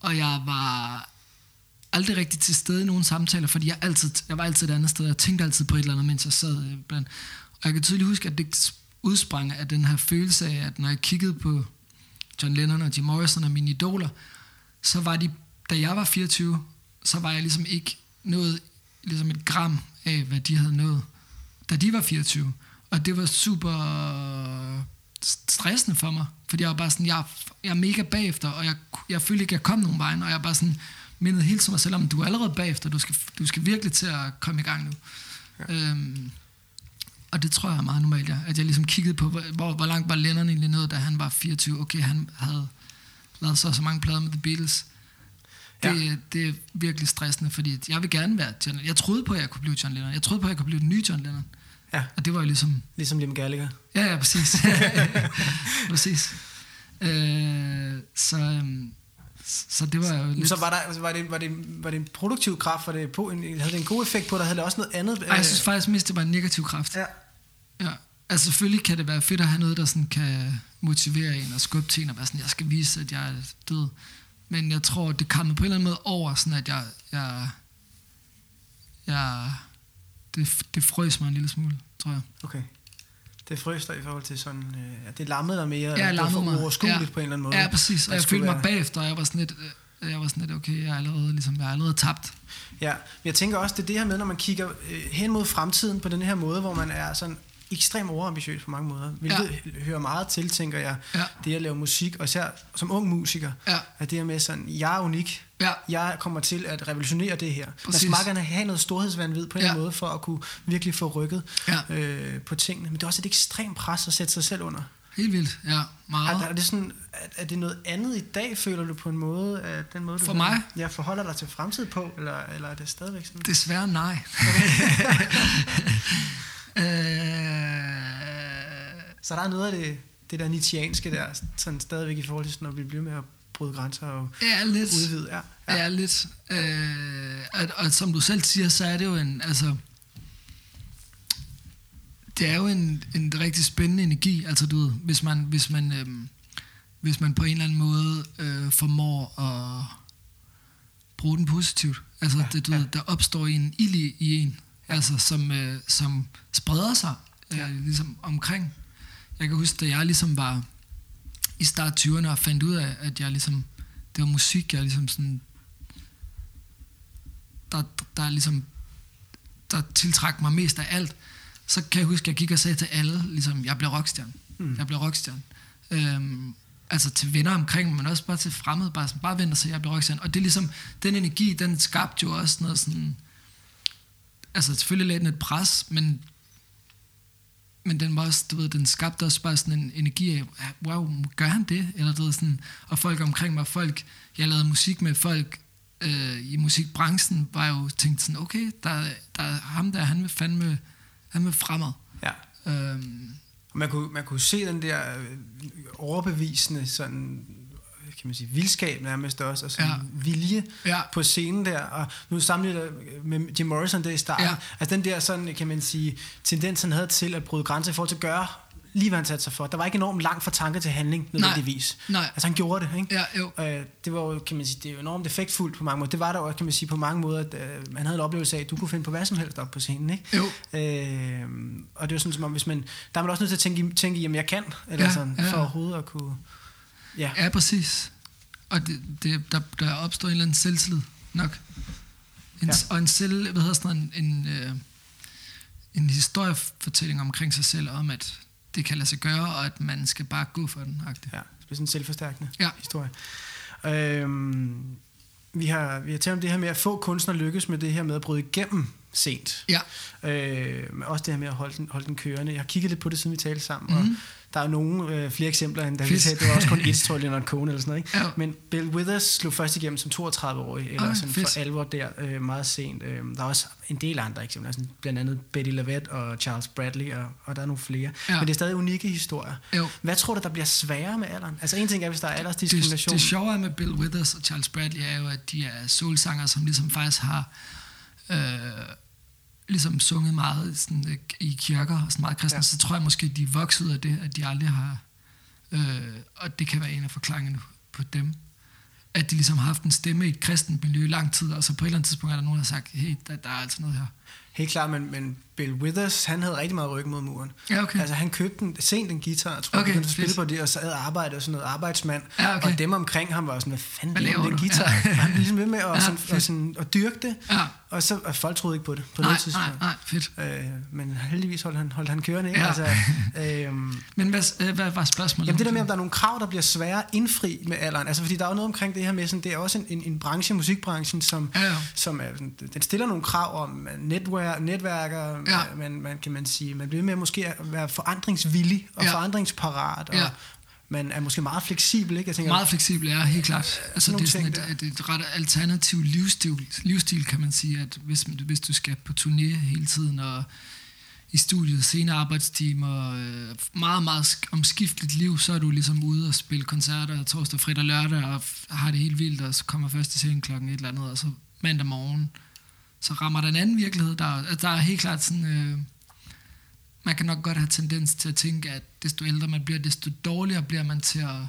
og jeg var aldrig rigtig til stede i nogle samtaler, fordi jeg, altid, jeg var altid et andet sted. Jeg tænkte altid på et eller andet, mens jeg sad øh, blandt. Og jeg kan tydeligt huske, at det udsprang af den her følelse af, at når jeg kiggede på John Lennon og Jim Morrison og mine idoler, så var de, da jeg var 24, så var jeg ligesom ikke nået ligesom et gram af, hvad de havde nået, da de var 24. Og det var super stressende for mig, fordi jeg var bare sådan, jeg, jeg er mega bagefter, og jeg, jeg følte ikke, jeg kom nogen vej, og jeg bare sådan mindede helt til mig selv om, du er allerede bagefter, du skal, du skal virkelig til at komme i gang nu. Ja. Øhm, og det tror jeg er meget normalt, ja. At jeg ligesom kiggede på, hvor, hvor, langt var Lennon egentlig nået, da han var 24. Okay, han havde lavet så så mange plader med The Beatles. Det, ja. det er virkelig stressende, fordi jeg vil gerne være John. Jeg troede på, at jeg kunne blive John Lennon. Jeg troede på, at jeg kunne blive den nye John Lennon. Ja, Og det var jo ligesom... ligesom Liam Gallagher. Ja, ja, præcis. præcis. Øh, så, øhm, så det var jo lidt... Så var, der, altså, var, det, var, det, var det en produktiv kraft? Var det på en, havde det en god effekt på dig? Havde det også noget andet? Ej, jeg synes faktisk mest, det var en negativ kraft. ja. Ja. Altså selvfølgelig kan det være fedt at have noget, der sådan kan motivere en og skubbe til en og være sådan, jeg skal vise, at jeg er død. Men jeg tror, det kom på en eller anden måde over, sådan at jeg, jeg, jeg det, det frøs mig en lille smule, tror jeg. Okay. Det dig i forhold til sådan... Øh, at det lammede dig mere? Jeg eller det var uoverskueligt Ja. på en eller anden måde? Ja, præcis. Og jeg følte mig være- bagefter, og jeg var sådan lidt, øh, jeg var sådan lidt, okay, jeg er allerede, ligesom, jeg er allerede tabt. Ja, men jeg tænker også, det er det her med, når man kigger øh, hen mod fremtiden på den her måde, hvor man er sådan ekstremt overambitiøs på mange måder, hvilket ja. hører meget til, tænker jeg, Ja. det at lave musik, og især som ung musiker, Ja. at det her med sådan, jeg er unik, Ja. jeg kommer til at revolutionere det her. Man Præcis. skal meget gerne have noget storhedsvandvid på en Ja. måde, for at kunne virkelig få rykket Ja. øh, på tingene. Men det er også et ekstremt pres at sætte sig selv under. Helt vildt, ja, meget. Er, er, det sådan, er, er det noget andet i dag, føler du på en måde, at den måde, du For mig? Ja, forholder dig til fremtid på, eller, eller er det stadigvæk sådan? Desværre nej. øh, Så der er noget af det, det der nietzscheanske der, sådan stadigvæk i forhold til, sådan, når vi bliver med at bryde grænser og ja, lidt. udvide. Ja, Ja, ja lidt. Øh, og, og som du selv siger, så er det jo en, altså, det er jo en, en rigtig spændende energi, altså du ved, hvis man, hvis man, øhm, hvis man på en eller anden måde øh, formår at bruge den positivt. Altså, Ja, ja, det, du ja. ved, der opstår en ild i, i en, altså, som, øh, som spreder sig øh, Ja. ligesom omkring. Jeg kan huske, da jeg ligesom var i start 20'erne og fandt ud af, at jeg ligesom, det var musik, jeg ligesom sådan, der, der ligesom, der tiltrak mig mest af alt, så kan jeg huske, at jeg gik og sagde til alle, ligesom, jeg bliver rockstjerne. Mm. Jeg bliver rockstjerne. Øhm, altså til venner omkring men også bare til fremmede, bare, sådan, bare vent og se, jeg bliver rockstjerne. Og det er ligesom, den energi, den skabte jo også noget sådan, altså selvfølgelig lagde den et pres, men men den var også, du ved, den skabte også bare sådan en energi af, wow, gør han det? Eller du ved, sådan, og folk omkring mig, folk, jeg lavede musik med folk, øh, i musikbranchen, var jo tænkt sådan, okay, der, der er ham der, han vil fandme, han vil fremad. Ja. Øhm, man kunne, man kunne se den der øh, overbevisende sådan, kan man sige, vildskab nærmest også, og sådan Ja. vilje ja, på scenen der, og nu sammenligner jeg med Jim Morrison der i starten, Ja. altså den der sådan, kan man sige, tendens han havde til at bryde grænser i forhold til at gøre lige hvad han satte sig for. Der var ikke enormt langt fra tanke til handling nødvendigvis. nej, Altså han gjorde det, ikke? ja, jo, Øh, det var jo, kan man sige, det er jo enormt effektfuldt på mange måder. Det var der jo, kan man sige, på mange måder, at øh, man havde en oplevelse af, at du kunne finde på hvad som helst op på scenen, ikke? jo, Øh, og det jo sådan som om, hvis man, der er man også nødt til at tænke, tænke jamen jeg kan, eller ja, sådan, ja. for overhovedet at kunne, ja, ja, præcis. Og det, det, der, der opstår en eller anden selvtillid nok. En, ja. Og en selv, hvad hedder sådan en, en, øh, en historiefortælling omkring sig selv, om at det kan lade sig gøre, og at man skal bare gå for den. -agtigt. ja, det bliver sådan en selvforstærkende Ja. historie. Øhm, vi har, vi har talt om det her med, at få kunstnere lykkes med det her med at bryde igennem sent. Ja, Øh, men også det her med at holde den, holde den kørende. Jeg har kigget lidt på det, siden vi talte sammen, mm. og Mhm. Der er nogle øh, flere eksempler, end da vi sagde, det var også kun et, tror jeg, Leonard Cohen eller sådan noget. Ikke? Ja. Men Bill Withers slog først igennem som 32-årig, eller Okay, sådan fedt. for alvor der øh, meget sent. Øh, der er også en del andre eksempler, sådan blandt andet Betty LaVette og Charles Bradley, og, og der er nogle flere. Ja. Men det er stadig unikke historier. jo. Hvad tror du, der bliver sværere med alderen? Altså en ting er, hvis der er Det, aldersdiskrimination. det sjove med Bill Withers og Charles Bradley er jo, at de er soulsanger, som ligesom faktisk har øh, ligesom sunget meget sådan, øh, i kirker og sådan meget kristne, ja. Så tror jeg måske, de er vokset ud af det, at de aldrig har, øh, og det kan være en af forklaringerne på dem, at de ligesom har haft en stemme i et kristent miljø i lang tid, og så på et eller andet tidspunkt er der nogen, der har sagt, hey, der, der er altså noget her. Helt klart, men, men Bill Withers, han havde rigtig meget ryggen mod muren. Ja, okay. Altså han købte en, sent en guitar, tror, Okay, begyndte at spille på det, og så havde arbejdet og sådan noget arbejdsmand. Ja, okay. Og dem omkring ham var sådan, hvad fanden Hvad laver den guitar? Ja. Han blev ligesom ved med at, Ja, sådan, og sådan, at dyrke det, Ja, og så og folk troede ikke på det på nej, noget nej, tidspunkt. nej, fedt. Øh, men heldigvis holdt han, holdt han kørende, ikke? Ja. Altså, øhm, Men hvad, øh, hvad var spørgsmålet? Jamen det der med, om der er nogle krav, der bliver svære at indfri med alderen. Altså fordi der er jo noget omkring det her med, sådan, det er også en, en, en branche, musikbranchen, som, Ja, ja. som er, den stiller nogle krav om øh, netværk, netværker, Ja. man, man, kan man sige, man bliver med måske at være forandringsvillig og Ja. forandringsparat, og Ja. man er måske meget fleksibel, ikke? Jeg tænker, Meget fleksibel, ja, helt klart. Altså, nogle det er sådan et, et, et ret alternativ livsstil, livsstil, kan man sige, at hvis, hvis du skal på turné hele tiden, og i studiet, sene arbejdstimer, øh, meget, meget sk- omskifteligt liv, så er du ligesom ude og spille koncerter torsdag, fredag, lørdag, og har det helt vildt, og så kommer først til scenen klokken et eller andet, og så mandag morgen, så rammer der en anden virkelighed. Der, er- der er helt klart sådan... Øh, man kan nok godt have tendens til at tænke, at desto ældre man bliver, desto dårligere bliver man til at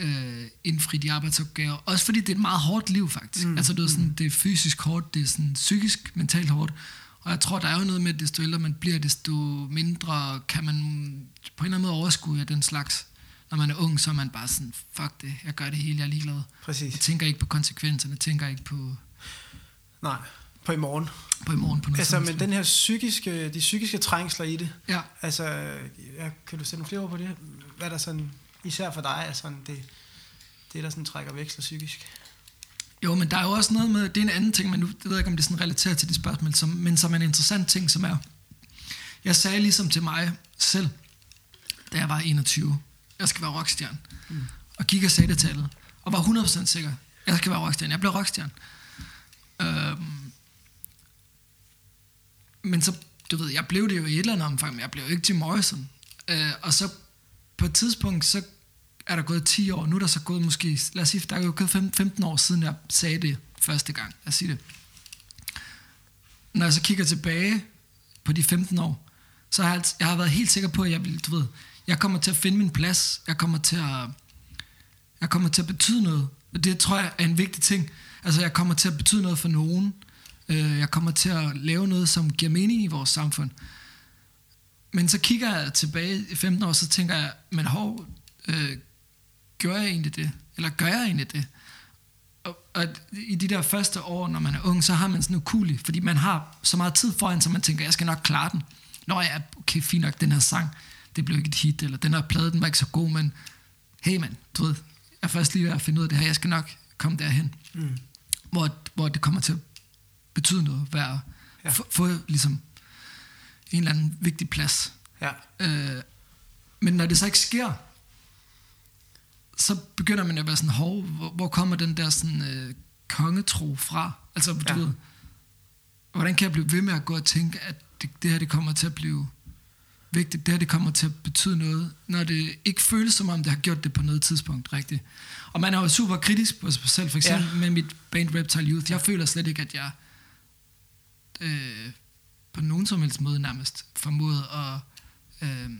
øh, indfri de arbejdsopgaver. Også fordi det er et meget hårdt liv, faktisk. Mm. Mm, Altså, det er, sådan, det er fysisk hårdt, det er sådan psykisk, mentalt hårdt. Og jeg tror, der er jo noget med, at desto ældre man bliver, desto mindre kan man på en eller anden måde overskue af den slags. Når man er ung, så er man bare sådan, fuck det, jeg gør det hele, jeg er ligeglad. Jeg Præcis. tænker ikke på konsekvenserne, jeg tænker ikke på, Nej, på i morgen. på i morgen på noget Altså, men den her psykiske, de psykiske trængsler i det, Ja, altså, ja, kan du sætte nogle flere ord på det? Hvad der sådan, især for dig, er sådan det, det der sådan trækker veksler psykisk? Jo, men der er jo også noget med, det er en anden ting, men nu jeg ved jeg ikke, om det sådan relaterer til det spørgsmål, som, men som er en interessant ting, som er, jeg sagde ligesom til mig selv, da jeg var 21, jeg skal være rockstjerne. Mm. Og gik og sagde det til alle, og var 100% sikker, jeg skal være rockstjerne, jeg bliver rockstjerne. Øhm, men så, du ved, jeg blev det jo i et eller andet omfang, men jeg blev jo ikke Jim Morrison. Øh, og så på et tidspunkt, så er der gået 10 år, nu er der så gået måske, lad os sige, der er jo gået 15 år siden, jeg sagde det første gang. Lad os sige det. Når jeg så kigger tilbage på de 15 år, så har jeg, jeg har været helt sikker på, at jeg vil, du ved, jeg kommer til at finde min plads, jeg kommer til at, jeg kommer til at betyde noget. Og det tror jeg er en vigtig ting. Altså, jeg kommer til at betyde noget for nogen. Øh, Jeg kommer til at lave noget, som giver mening i vores samfund. Men så kigger jeg tilbage i 15 år, så tænker jeg, men hov, øh, gør jeg egentlig det? Eller gør jeg egentlig det? Og, og i de der første år, når man er ung, så har man sådan ukulig, fordi man har så meget tid foran, så man tænker, jeg skal nok klare den. Nå ja, okay, fint nok, den her sang, det blev ikke et hit, eller den her plade, den var ikke så god, men hey man, du ved, jeg er først lige ved at finde ud af det her, jeg skal nok komme derhen. Mm. Hvor, hvor det kommer til at betyde noget, være, ja. Få, få ligesom en eller anden vigtig plads. Ja. Øh, men når det så ikke sker, så begynder man at være sådan, hov, hvor, hvor kommer den der sådan, øh, kongetro fra? Altså, du Ja. ved, hvordan kan jeg blive ved med at gå og tænke, at det, det her det kommer til at blive vigtigt, det her det kommer til at betyde noget, når det ikke føles som om, det har gjort det på noget tidspunkt rigtigt. Og man er jo super kritisk på sig selv, for eksempel ja. med mit band Reptile Youth. Jeg føler slet ikke, at jeg øh, på nogen som helst måde nærmest formåede at øh,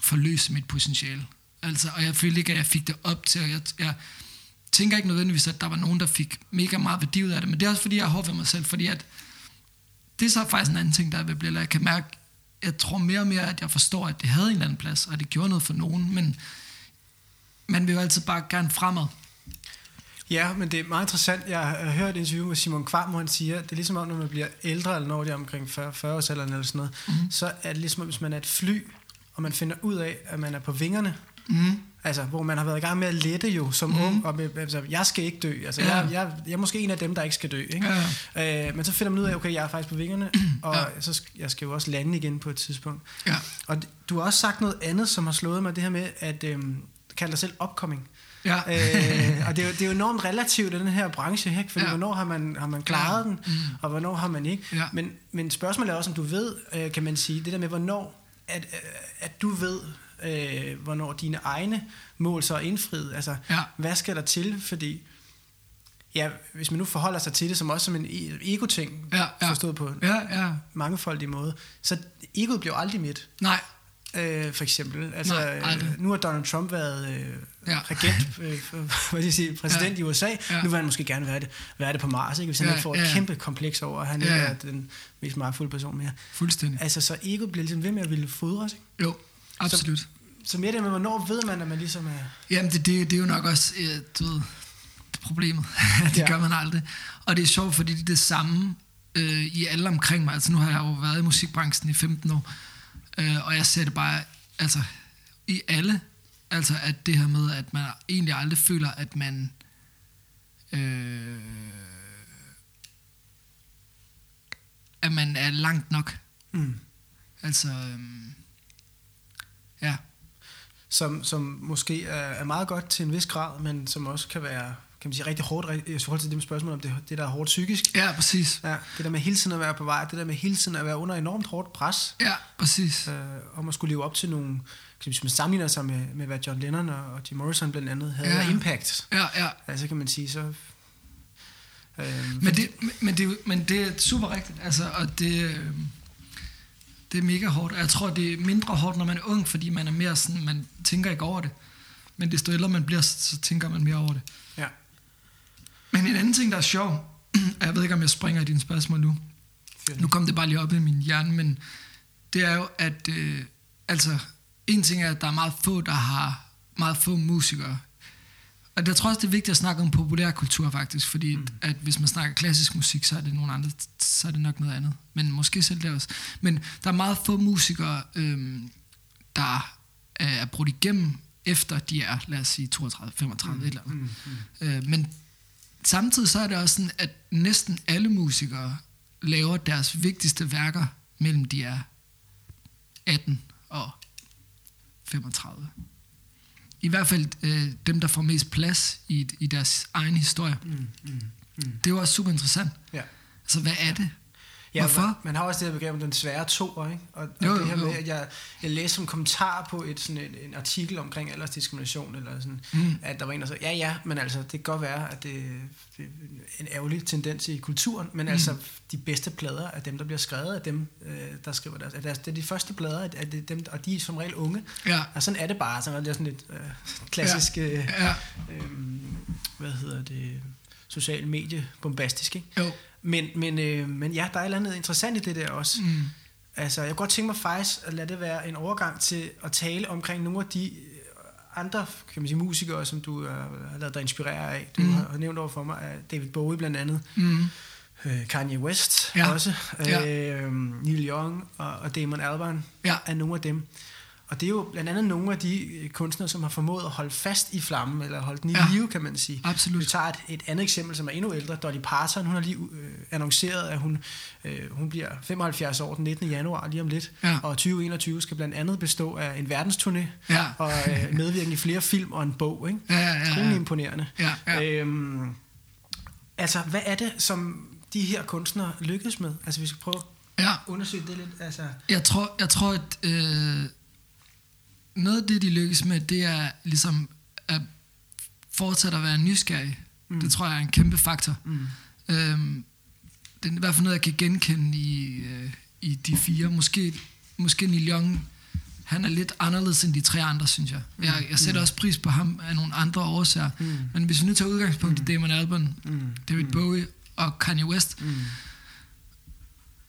forløse mit potentiale. Altså, og jeg følte ikke, at jeg fik det op til, jeg, jeg tænker ikke nødvendigvis, at der var nogen, der fik mega meget værdi ud af det, men det er også fordi, jeg er hård ved mig selv, fordi at det er så faktisk en anden ting, der er ved Blella. Jeg kan mærke, jeg tror mere og mere, at jeg forstår, at det havde en eller anden plads, og det gjorde noget for nogen, men man vil jo altid bare gerne fremad. Ja, men det er meget interessant. Jeg har hørt et interview med Simon Kvam, hvor han siger, at det er ligesom om, når man bliver ældre, eller når det er omkring 40, 40 års eller sådan noget, mm. så er det ligesom, om, hvis man er et fly, og man finder ud af, at man er på vingerne, Mm. Altså, hvor man har været i gang med at lette jo som mm. ung, og med, altså, jeg skal ikke dø. Altså, Ja. jeg, jeg, jeg er måske en af dem, der ikke skal dø. Ikke? Ja, Øh, men så finder man ud af, okay, jeg er faktisk på vingerne, og Ja. så skal, jeg skal jo også lande igen på et tidspunkt. Ja. Og du har også sagt noget andet, som har slået mig, det her med, at øhm, kalder dig selv upcoming. Ja. øh, og det er, jo, det er jo enormt relativt i den her branche, ikke? fordi Ja. hvornår har man, har man klaret Ja. den, mm. og hvornår har man ikke. Ja. Men, men spørgsmålet er også, om du ved, øh, kan man sige, det der med, hvornår, at, øh, at du ved, øh, hvornår dine egne mål så er indfriet. Altså, Ja. hvad skal der til? Fordi, ja, hvis man nu forholder sig til det som også som en e- ego-ting, Ja, ja. forstået på en Ja, ja. mangefoldig måde, så egoet bliver aldrig midt. Nej. Øh, for eksempel. Altså, Nej, aldrig. øh, nu har Donald Trump været øh, Ja. regent, øh, for- hvad jeg sige, præsident Ja. i USA. Ja. Nu vil han måske gerne være det, være det på Mars, ikke? hvis han Ja, ikke får et ja. kæmpe kompleks over, at han Ja, ikke er den mest magtfulde person mere. Fuldstændig. Altså, så ego bliver ligesom ved med at ville fodres. Ikke? Jo, absolut. Så mere det med, hvornår ved man, at man ligesom er... Jamen, det, det, det er jo nok også, øh, du ved, problemet. det Ja. gør man aldrig. Og det er sjovt, fordi det er det samme øh, i alle omkring mig. Altså, nu har jeg jo været i musikbranchen i 15 år, øh, og jeg ser det bare, altså, i alle. Altså, at det her med, at man egentlig aldrig føler, at man... Øh, at man er langt nok. Mm. Altså, øhm, ja, Som, som måske er, er meget godt til en vis grad, men som også kan være kan man sige, rigtig hårdt, i forhold til det med spørgsmål om det, det der er hårdt psykisk. ja, præcis. Ja, det der med hele tiden at være på vej, det der med hele tiden at være under enormt hårdt pres, Ja, præcis. øh, om at skulle leve op til nogle, hvis man sammenligner sig med, med hvad John Lennon og, og Jim Morrison blandt andet havde Ja. impact, Ja, ja. altså kan man sige, så... Øh, Men det, men, det, men det er super rigtigt, altså, og det, øh, det er mega hårdt. Og jeg tror, det er mindre hårdt, når man er ung, fordi man er mere sådan, man tænker ikke over det. Men desto ældre man bliver, så, så tænker man mere over det. ja. Men en anden ting, der er sjov, og jeg ved ikke, om jeg springer i dine spørgsmål nu. Fyr Nu kom det bare lige op i min hjerne, men det er jo, at øh, altså, en ting er, at der er meget få, der har meget få musikere. Og jeg tror også, det er vigtigt at snakke om populærkultur faktisk, fordi mm. at hvis man snakker klassisk musik, så er det nogle andre, så er det nok noget andet. Men måske selv det også. Men der er meget få musikere, øhm, der øh, er brudt igennem, efter de er, lad os sige, 32, 35, mm. eller andet. Mm, mm. Øh, men samtidig så er det også sådan, at næsten alle musikere laver deres vigtigste værker mellem de er 18 og 35. I hvert fald øh, dem, der får mest plads i, i deres egen historie. Mm, mm, mm. Det er jo også super interessant. Ja. Altså, hvad er det? Ja, Hvorfor? Man, man har også det her begreb om den svære toer, ikke? Og, og Jo, det her med, at jeg, jeg læste som kommentar på et, sådan en, en artikel omkring aldersdiskrimination, eller sådan, Mm. at der var en, der sagde, ja ja, men altså, det kan godt være, at det, det er en ærgerlig tendens i kulturen, men mm. altså, de bedste plader er dem, der bliver skrevet af dem, øh, der skriver deres, deres, det er de første plader, at, det er dem, og de er som regel unge, Ja. og sådan er det bare, sådan er det sådan lidt øh, klassisk, øh, Ja. øh, hvad hedder det, social medie bombastisk, ikke? Jo. Men, men, øh, men ja, der er et eller andet interessant i det der også. Mm. Altså, jeg kunne godt tænke mig faktisk at lade det være en overgang til at tale omkring nogle af de øh, andre kan man sige, musikere, som du øh, har lavet dig inspirere af. Du Mm. har, nævnt over for mig, af David Bowie blandt andet, Mm. øh, Kanye West Ja. også, Ja. øh, Neil Young og, og Damon Albarn Ja. er nogle af dem. Og det er jo blandt andet nogle af de øh, kunstnere, som har formået at holde fast i flammen, eller holde den i Ja. live, kan man sige. Absolut. Vi tager et, et andet eksempel, som er endnu ældre. Dolly Parton, hun har lige øh, annonceret, at hun, øh, hun bliver 75 år den 19. januar, lige om lidt. Ja. Og 2021 skal blandt andet bestå af en verdensturné, Ja. og øh, medvirken i flere film og en bog. Ikke? Ja, ja, ja, ja. imponerende. Ja, ja. Øhm, Altså, hvad er det, som de her kunstnere lykkes med? Altså, vi skal prøve Ja, at undersøge det lidt. Altså, jeg tror, jeg tror at øh, noget af det, de lykkes med, det er ligesom at fortsætte at være nysgerrig. Mm. Det tror jeg er en kæmpe faktor. mm. Øhm, det er i hvert fald noget, jeg kan genkende i, øh, i de fire. Måske, måske Neil Young, han er lidt anderledes end de tre andre, synes jeg. Jeg, jeg sætter også pris på ham af nogle andre årsager. Mm. Men hvis vi nu tager udgangspunkt i Damon Albarn, Mm. David Bowie og Kanye West, Mm.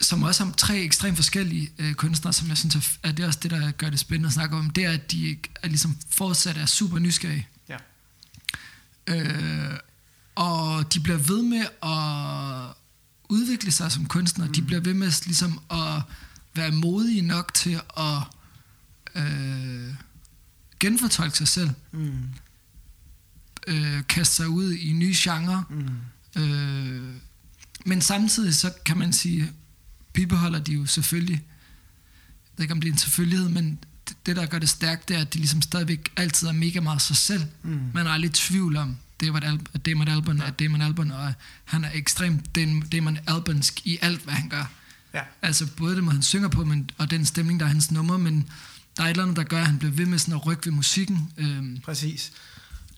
Som også har tre ekstremt forskellige øh, kunstnere, som jeg synes er, er det er også det, der gør det spændende at snakke om, det er, at de er ligesom fortsat er super nysgerrige. Ja. Øh, og de bliver ved med at udvikle sig som kunstnere. Mm. De bliver ved med ligesom at være modige nok til at øh, genfortolke sig selv. Mm. Øh, kaste sig ud i nye genrer. Mm. Øh, men samtidig så kan man sige, bibeholder de jo selvfølgelig, jeg ved ikke om det er en selvfølgelighed, men det, det der gør det stærkt, det er, at de ligesom stadigvæk altid er mega meget sig selv. Mm. Man er aldrig i tvivl om, Damon, Al- at Damon Albarn er Damon Albarn, og han er ekstremt Dam- Damon Albarnsk i alt, hvad han gør. Ja. Altså både det, måde han synger på, men, og den stemning, der er hans nummer, men der er et eller andet, der gør, at han bliver ved med sådan at rykke ved musikken. Øhm, Præcis.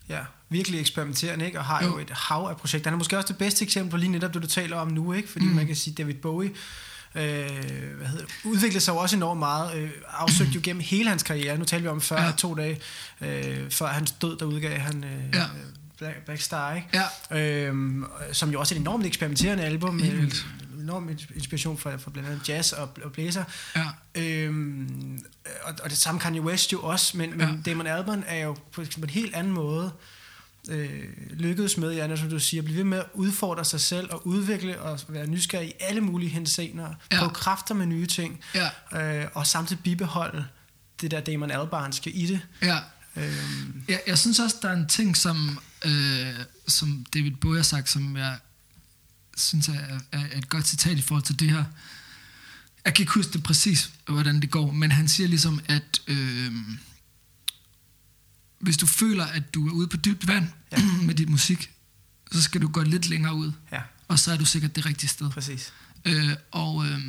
Ja, virkelig eksperimenterende, ikke? Og har jo. Jo. et hav af projekter. Han er måske også det bedste eksempel på lige netop det, du taler om nu, ikke? Fordi. Mm. man kan sige, David Bowie øh, hvad hedder udviklede sig jo også enormt meget, øh, afsøgte jo gennem hele hans karriere. Nu talte vi om før, ja. To dage øh, før hans død, der udgav han øh, ja. Black, Black Star, ikke? ja, Øhm, som jo også er et enormt eksperimenterende album. Helt med vildt. enorm inspiration fra, fra blandt andet jazz og, og blæser. ja, Øhm, og, og det samme Kanye West jo også, men, men Ja. Damon Albarn er jo på, på en helt anden måde øh, lykkedes med, Janne, som du siger, at blive ved med at udfordre sig selv og udvikle og være nysgerrig i alle mulige henseender, Ja. på kræfter med nye ting, ja, øh, og samtidig bibeholde det der Damon Albarnske i det. ja. Øhm, Jeg, jeg synes også, der er en ting, som, øh, som David Bowie har sagt, som jeg synes er, er, er et godt citat i forhold til det her. Jeg kan ikke huske det præcis, hvordan det går, men han siger ligesom, at øh, hvis du føler, at du er ude på dybt vand Ja. med dit musik, så skal du gå lidt længere ud, ja, og så er du sikkert det rigtige sted. præcis. Øh, og, øh,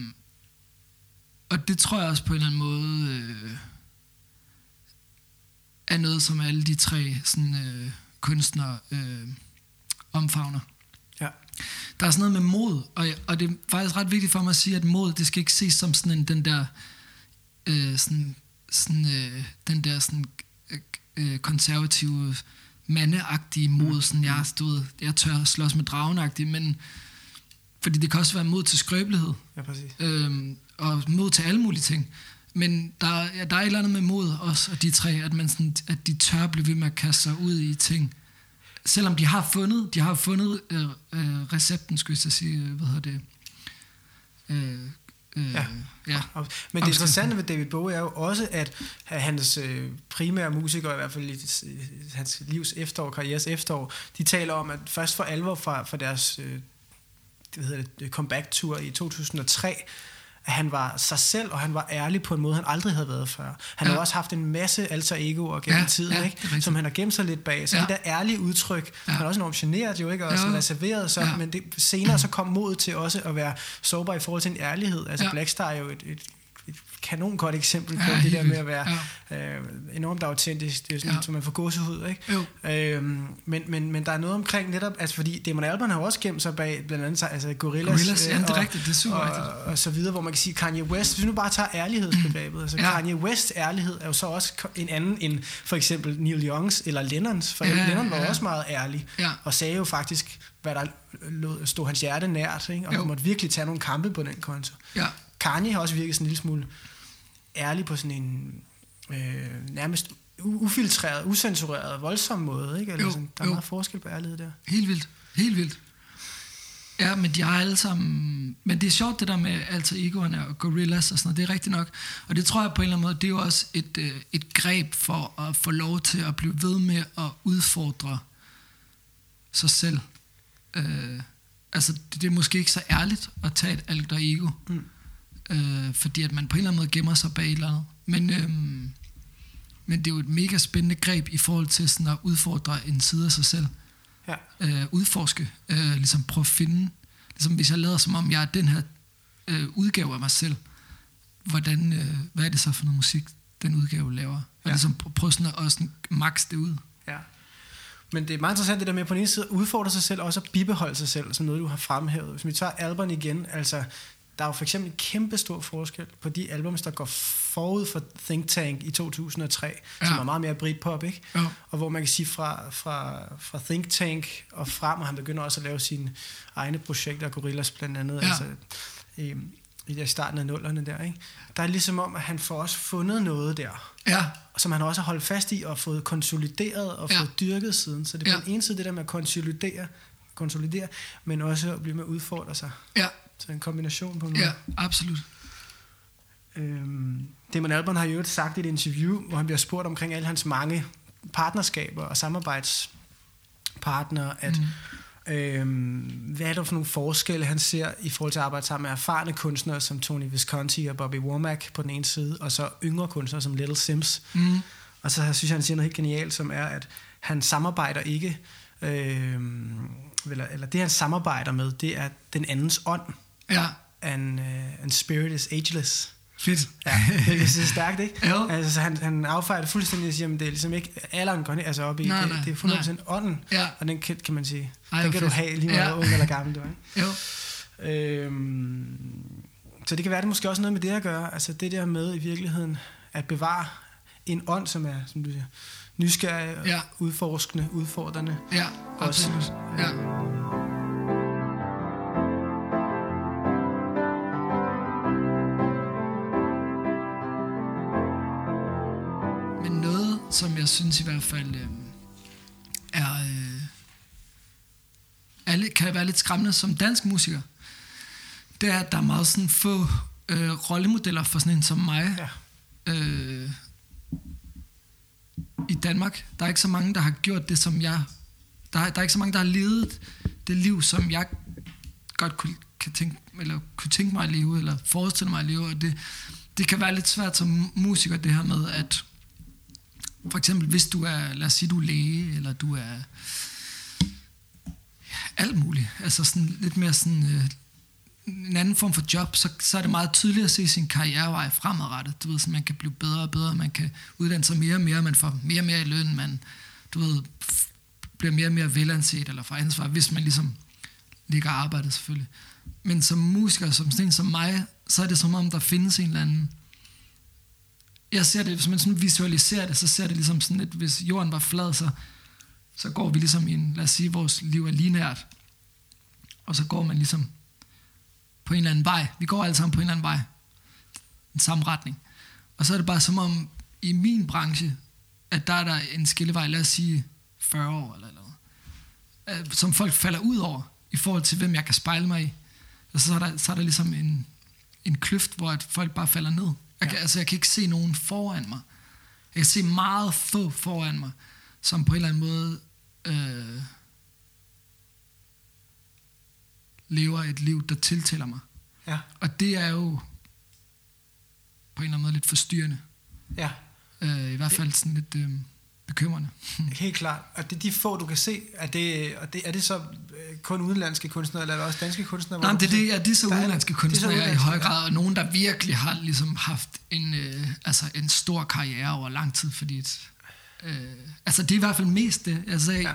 og det tror jeg også på en eller anden måde øh, er noget, som alle de tre sådan, øh, kunstnere øh, omfavner. Ja. Der er sådan noget med mod, og, og det er faktisk ret vigtigt for mig at sige, at mod, det skal ikke ses som sådan en, den der, øh, sådan, sådan, øh, den der sådan, øh, øh, konservative, mandeagtige mod, sådan jeg, ved, jeg tør slås med dragenagtig, men fordi det kan også være mod til skrøbelighed, Ja, præcis. øhm, og mod til alle mulige ting. Men der, er- ja, der er et eller andet med mod også, og de tre, at, man sådan, at de tør blive ved med at kaste sig ud i ting. Selvom de har fundet, de har fundet øh, øh, recepten, skulle jeg så sige, øh, hvad hedder det? Øh, øh, Ja. ja. Men det interessante ved David Bowie er jo også, at hans øh, primære musikere, i hvert fald i hans livs efterår, karrieres efterår, de taler om, at først for alvor fra, fra deres øh, det hedder det, comeback-tur i 2003, at han var sig selv, og han var ærlig på en måde, han aldrig havde været før. Han ja. har Ja. også haft en masse alter egoer gennem Ja, tiden, ja, ikke? som han har gemt sig lidt bag. Så ja. Ja. det der ærlige udtryk, ja. Ja. han er også enormt generet jo, ikke? og også Jo. reserveret, så, ja. Ja. men det, senere så kom mod til også at være sårbar i forhold til en ærlighed. Altså ja. Ja. Blackstar er jo et, et kanon godt eksempel på Ja, det der med at være ja. øh, enormt autentisk. Det er sådan, ja. Som man får gåsehud, ikke? Jo. Øhm, men, men, men der er noget omkring netop, altså fordi Damon Albarn har også gemt sig bag blandt andet altså Gorillaz, Gorillaz, ja, det er og, rigtigt, det er super og, rigtigt. og, så videre, hvor man kan sige Kanye West, hvis vi nu bare tager ærlighedsbegrebet, altså Ja. Kanye West ærlighed er jo så også en anden end for eksempel Neil Youngs eller Lennons, for Ja, Lennon var ja. også meget ærlig, Ja. og sagde jo faktisk, hvad der stod hans hjerte nært, ikke? og Jo. måtte virkelig tage nogle kampe på den konto. ja. Kanye har også virket sådan en lille smule ærlig på sådan en øh, nærmest ufiltreret, usensureret, voldsom måde. Ikke? Eller Jo, sådan, der er jo. meget forskel på ærlighed der. Helt vildt. Helt vildt. Ja, men de har alle sammen... Men det er sjovt, det der med alter egoerne og gorillas og sådan noget. Det er rigtigt nok. Og det tror jeg på en eller anden måde, det er jo også et, øh, et greb for at få lov til at blive ved med at udfordre sig selv. Øh, altså, det, det er måske ikke så ærligt at tage et alter ego. Mm. Øh, fordi at man på en eller anden måde gemmer sig bag et eller andet. Men, øhm, men det er jo et mega spændende greb i forhold til sådan at udfordre en side af sig selv. Ja. øh, udforske, øh, ligesom prøve at finde, ligesom hvis jeg lader som om jeg er den her øh, udgave af mig selv, hvordan, øh, hvad er det så for noget musik, den udgave laver? Og Ja. ligesom prø- prøve sådan at, at sådan max det ud. Ja. Men det er meget interessant det der med på den ene side at udfordre sig selv, og også at bibeholde sig selv, som noget, du har fremhævet. Hvis vi tager alberne igen, altså, der er jo for eksempel en kæmpe stor forskel på de albums, der går forud for Think Tank i 2003, ja. som Ja. er meget mere Britpop, ikke? Ja. Og hvor man kan sige fra, fra, fra Think Tank og frem, og han begynder også at lave sine egne projekter, Gorillas blandt andet, Ja. altså i, i der starten af nullerne der, ikke? Der er ligesom om, at han får også fundet noget der, Ja, som han også har holdt fast i og fået konsolideret og Ja. fået dyrket siden. Så det er Ja. på den ene side det der med at konsolidere, konsolidere men også at blive med at udfordre sig. ja, Så en kombination på en måde. ja, absolut. Øhm, Damon Albarn har jo sagt i et interview, hvor han bliver spurgt omkring alle hans mange partnerskaber og samarbejdspartnere, at mm. øhm, hvad er der for nogle forskelle, han ser i forhold til at arbejde sammen med erfarne kunstnere som Tony Visconti og Bobby Womack på den ene side, og så yngre kunstnere som Little Sims. Mm. Og så synes jeg, han siger noget helt genialt, som er, at han samarbejder ikke, øh, eller, eller det han samarbejder med, det er den andens ånd. Ja, And, uh, and spirit is ageless. fedt. Ja, det er så stærkt, ikke? Jo. Altså, så han, han affejer det fuldstændig og siger, at det er ligesom ikke alderen går ned, altså op i, Nej, det, nej, det er 100% ånden, Ja. og den kan, kan man sige, Ej, den kan du fedt. have lige meget Ja. ung eller gammel du. Ikke? Jo. Øhm, så det kan være, det måske også noget med det at gøre. Altså det der med i virkeligheden at bevare en ånd, som er, som du siger, nysgerrig, Ja. udforskende, udfordrende. Ja, Også. absolut. Ja. Jeg synes i hvert fald øh, er, øh, er kan være lidt skræmmende som dansk musiker, det er, at der er meget sådan få øh, rollemodeller for sådan en som mig. Ja. øh, i Danmark. Der er ikke så mange, der har gjort det, som jeg... Der er, der er ikke så mange, der har levet det liv, som jeg godt kunne, kan tænke, eller kunne tænke mig at leve, eller forestille mig at leve. Og det, det kan være lidt svært som musiker, det her med, at for eksempel, hvis du er, lad os sige, du er læge, eller du er alt muligt. Altså sådan lidt mere sådan... Øh, en anden form for job, så, så er det meget tydeligt at se sin karrierevej fremadrettet. Du ved, så man kan blive bedre og bedre, man kan uddanne sig mere og mere, man får mere og mere i løn, man du ved, bliver mere og mere velanset eller får ansvar, hvis man ligesom ligger arbejdet selvfølgelig. Men som musiker, som sådan som mig, så er det som om, der findes en eller anden... Jeg ser det, hvis man sådan visualiserer det, så ser det ligesom sådan at hvis jorden var flad, så, så går vi ligesom i en, lad os sige, vores liv er linært, og så går man ligesom på en eller anden vej. Vi går alle sammen på en eller anden vej. Den samme retning. Og så er det bare som om, i min branche, at der er der en skillevej, lad os sige 40 år eller noget, øh, som folk falder ud over, i forhold til, hvem jeg kan spejle mig i. Og så er der, så er der ligesom en, en kløft, hvor at folk bare falder ned. Jeg kan, Ja. Altså, jeg kan ikke se nogen foran mig. Jeg kan se meget få foran mig, som på en eller anden måde øh, lever et liv, der tiltaler mig. Ja, Og det er jo på en eller anden måde lidt forstyrrende. ja, Øh, I hvert fald sådan lidt øh, bekymrende. helt klart. Og det er de få, du kan se. Er det, og det, er det så øh, kun udenlandske kunstnere, eller er det også danske kunstnere? Nej, det, det, ja, det er så Der er- udenlandske det er så kunstnere i udenlandske, høj grad, og nogen, der virkelig har ligesom haft en, øh, altså en stor karriere over lang tid, fordi et, øh, altså det er i hvert fald mest det. Altså, Ja. ja.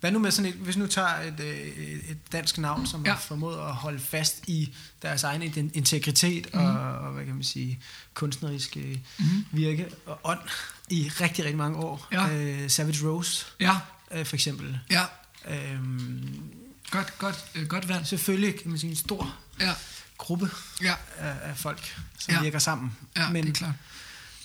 Hvad nu med sådan et, hvis nu tager et, øh, et dansk navn, som ja. Formået at holde fast i deres egen integritet mm. og, og, hvad kan man sige, kunstneriske mm. virke og ånd i rigtig, rigtig mange år. Ja. Øh, Savage Rose, ja, øh, for eksempel. ja, Øhm, godt, godt, øh, godt valgt. selvfølgelig kan man sige en stor Ja, gruppe ja, af, af folk, som Ja. virker sammen. ja men det er klart.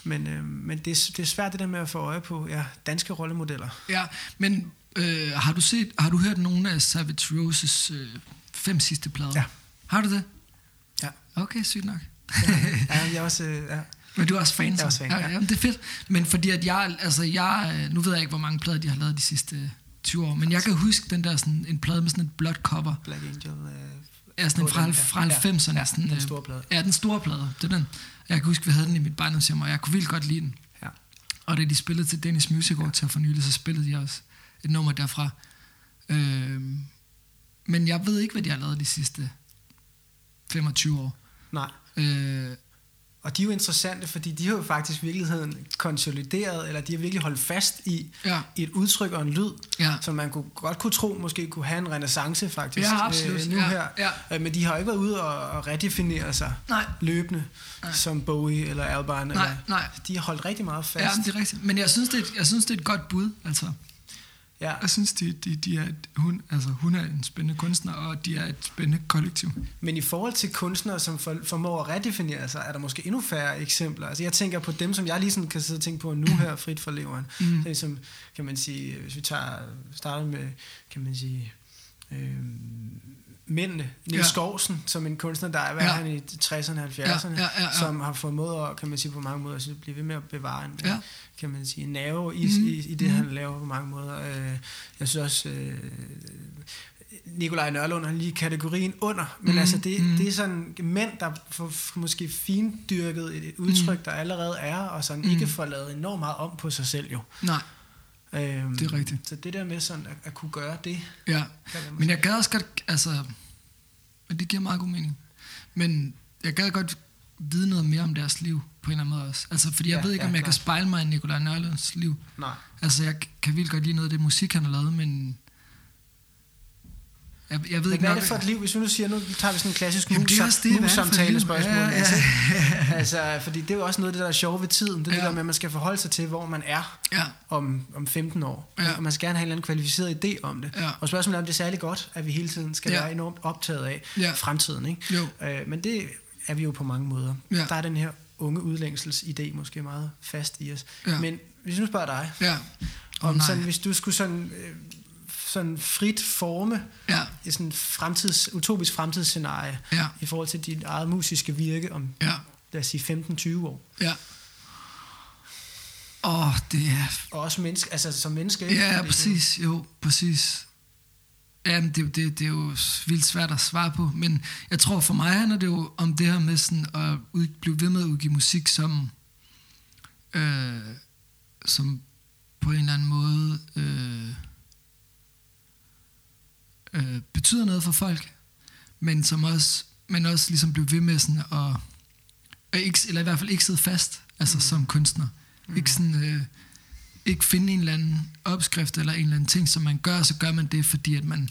men, øh, men det, er, det er svært det der med at få øje på ja, danske rollemodeller. Ja, men øh, har du set, har du hørt nogle af Savage Roses øh, fem sidste plader? Ja. Har du det? Ja. Okay, sygt nok. ja, jeg er også, øh, ja. Men du er også fan, Jeg er så? også fan, ja. ja. Jamen, det er fedt. Men fordi at jeg, altså jeg, øh, nu ved jeg ikke, hvor mange plader de har lavet de sidste øh, 20 år, men jeg kan huske den der sådan, en plade med sådan et blåt cover. Black Angel. Øh, Ja, sådan en fra, den, fra ja. 90'erne. Ja, sådan, den øh, store plade. Ja, den store plade. Det er den. Jeg kan huske, vi havde den i mit barndomshjem, og jeg kunne vildt godt lide den. Ja. Og da de spillede til Danish Music Award til for nylig, så spillede de også et nummer derfra. Øh, men jeg ved ikke, hvad de har lavet de sidste 25 år. Nej. Øh, Og de er jo interessante, fordi de har jo faktisk i virkeligheden konsolideret, eller de har virkelig holdt fast i, ja, i et udtryk og en lyd, ja, som man kunne, godt kunne tro måske kunne have en renaissance faktisk ja, absolut. øh, nu ja, her. Ja. Øh, Men de har ikke været ude og, og redefinere sig Nej, løbende, Nej. som Bowie eller Albarn. nej, Eller, nej. de har holdt rigtig meget Ja, fast. det er rigtigt. Men jeg synes, det er, et- jeg synes, det er et godt bud. Altså, Ja, jeg synes, de, de, de er, et- hun, altså, hun er en spændende kunstner, og de er et spændende kollektiv. Men i forhold til kunstnere, som for, formår at redefinere sig, er der måske endnu færre eksempler. Altså jeg tænker på dem, som jeg lige sådan kan sidde og tænke på nu her, frit fra leveren. Mm. Ligesom, kan man sige, hvis vi tager, starter med, kan man sige, øh, mændene. Niels Ja. Skovsen, som en kunstner, der er, hvad Ja. han i 60'erne og 70'erne, Ja, ja, ja, ja. som har formået at, kan man sige, på mange måder, at blive ved med at bevare en, Ja. kan man sige, en nerve i, Mhm. i, i det, Mhm. han laver på mange måder. Øh, jeg synes også, øh, Nikolaj Nørlund har lige kategorien under, men Mhm, mm, altså det, mhm. mm. det er sådan mænd, der får måske findyrket et, et udtryk, mm. der allerede er, og sådan Mhm. mm. ikke får lavet enormt meget om på sig selv jo. Nej, Øhm, Det er rigtigt. Så det der med sådan at, at kunne gøre det, ja. kan Men jeg gad også godt, altså, men det giver meget god mening. Men jeg gad godt vide noget mere om deres liv, på en eller anden måde også. Altså, fordi jeg Ja, ved ikke, ja, om jeg kan klart. spejle mig i Nikolaj Nørlunds liv. Nej. Altså, jeg kan vildt godt lide noget af det musik, han har lavet, men... Jeg, jeg ved Men ikke hvad er nok... det for et liv, hvis vi nu siger, nu tager vi sådan en klassisk Jamen, er også det, er det liv? spørgsmål. Ja, ja. Altså, altså, fordi det er jo også noget af det, der er sjove ved tiden. Det er Ja. det der med, at man skal forholde sig til, hvor man er Ja, om, om 15 år. Ja. Og man skal gerne have en eller anden kvalificeret idé om det. ja, Og spørgsmålet er, om det er særlig godt, at vi hele tiden skal Ja. være enormt optaget af ja, fremtiden. Ikke? jo, Øh, men det er vi jo på mange måder. Ja. Der er den her unge udlængselsidé måske meget fast i os. Ja. Men hvis nu spørger dig, ja. Åh, om nej. sådan, hvis du skulle sådan, øh, sådan frit forme Ja, et sådan fremtids, utopisk fremtidsscenarie ja, i forhold til dit eget musiske virke om, ja, lad os sige, 15-20 år. ja. Åh, det er Og også menneske, altså som menneske. ikke? Ja, ja, præcis. Jo, præcis. Jamen, det, det, det er jo vildt svært at svare på, men jeg tror for mig handler det jo om det her med sådan at ud, blive ved med at udgive musik, som, øh, som på en eller anden måde øh, øh, betyder noget for folk, men som også, men også ligesom blive ved med sådan at, at ikke, eller i hvert fald ikke sidde fast, altså Mm. som kunstner. Mm. Ikke sådan... Øh, ikke finde en eller anden opskrift eller en eller anden ting, som man gør, så gør man det, fordi at man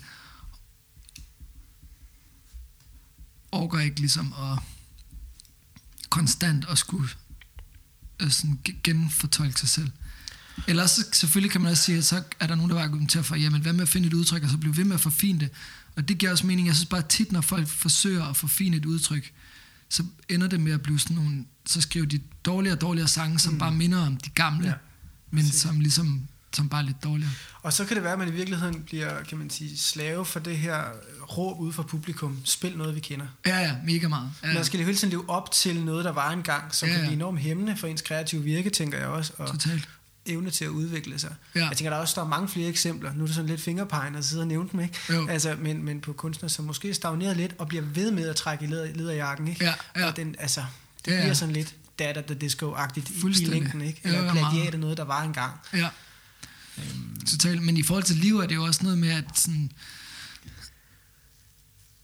overgår ikke ligesom at konstant at skulle øh, sådan ge- genfortolke sig selv. Ellers så, selvfølgelig kan man også sige, at så er der nogen, der vil argumentere for, jamen hvad med at finde et udtryk, og så blive ved med at forfine det. Og det giver også mening. Jeg synes bare tit, når folk forsøger at forfine et udtryk, så ender det med at blive sådan nogle, så skriver de dårligere og dårligere sange, som Mm. bare minder om de gamle, Ja, men som ligesom som bare er lidt dårligere. Og så kan det være, at man i virkeligheden bliver, kan man sige, slave for det her råb ude fra publikum. Spil noget, vi kender. Ja, ja, mega meget. Ja, Man skal jo hele tiden leve op til noget, der var engang, som Ja, kan ja. blive enormt hæmmende for ens kreative virke, tænker jeg også, og totalt. Evne til at udvikle sig. Ja, Jeg tænker, der er også der er mange flere eksempler. Nu er det sådan lidt fingerpegn at sidde og nævne dem, ikke? jo. Altså, men, men på kunstnere, som måske stagnerer lidt og bliver ved med at trække i leder, lederjakken, ikke? Ja, ja. Og den, altså, det Ja, ja. bliver sådan lidt data the disco-agtigt i, i længden, ikke? Eller ja, plagiat noget, der var engang. Ja, Øhm, totalt. Men i forhold til liv er det jo også noget med, at sådan,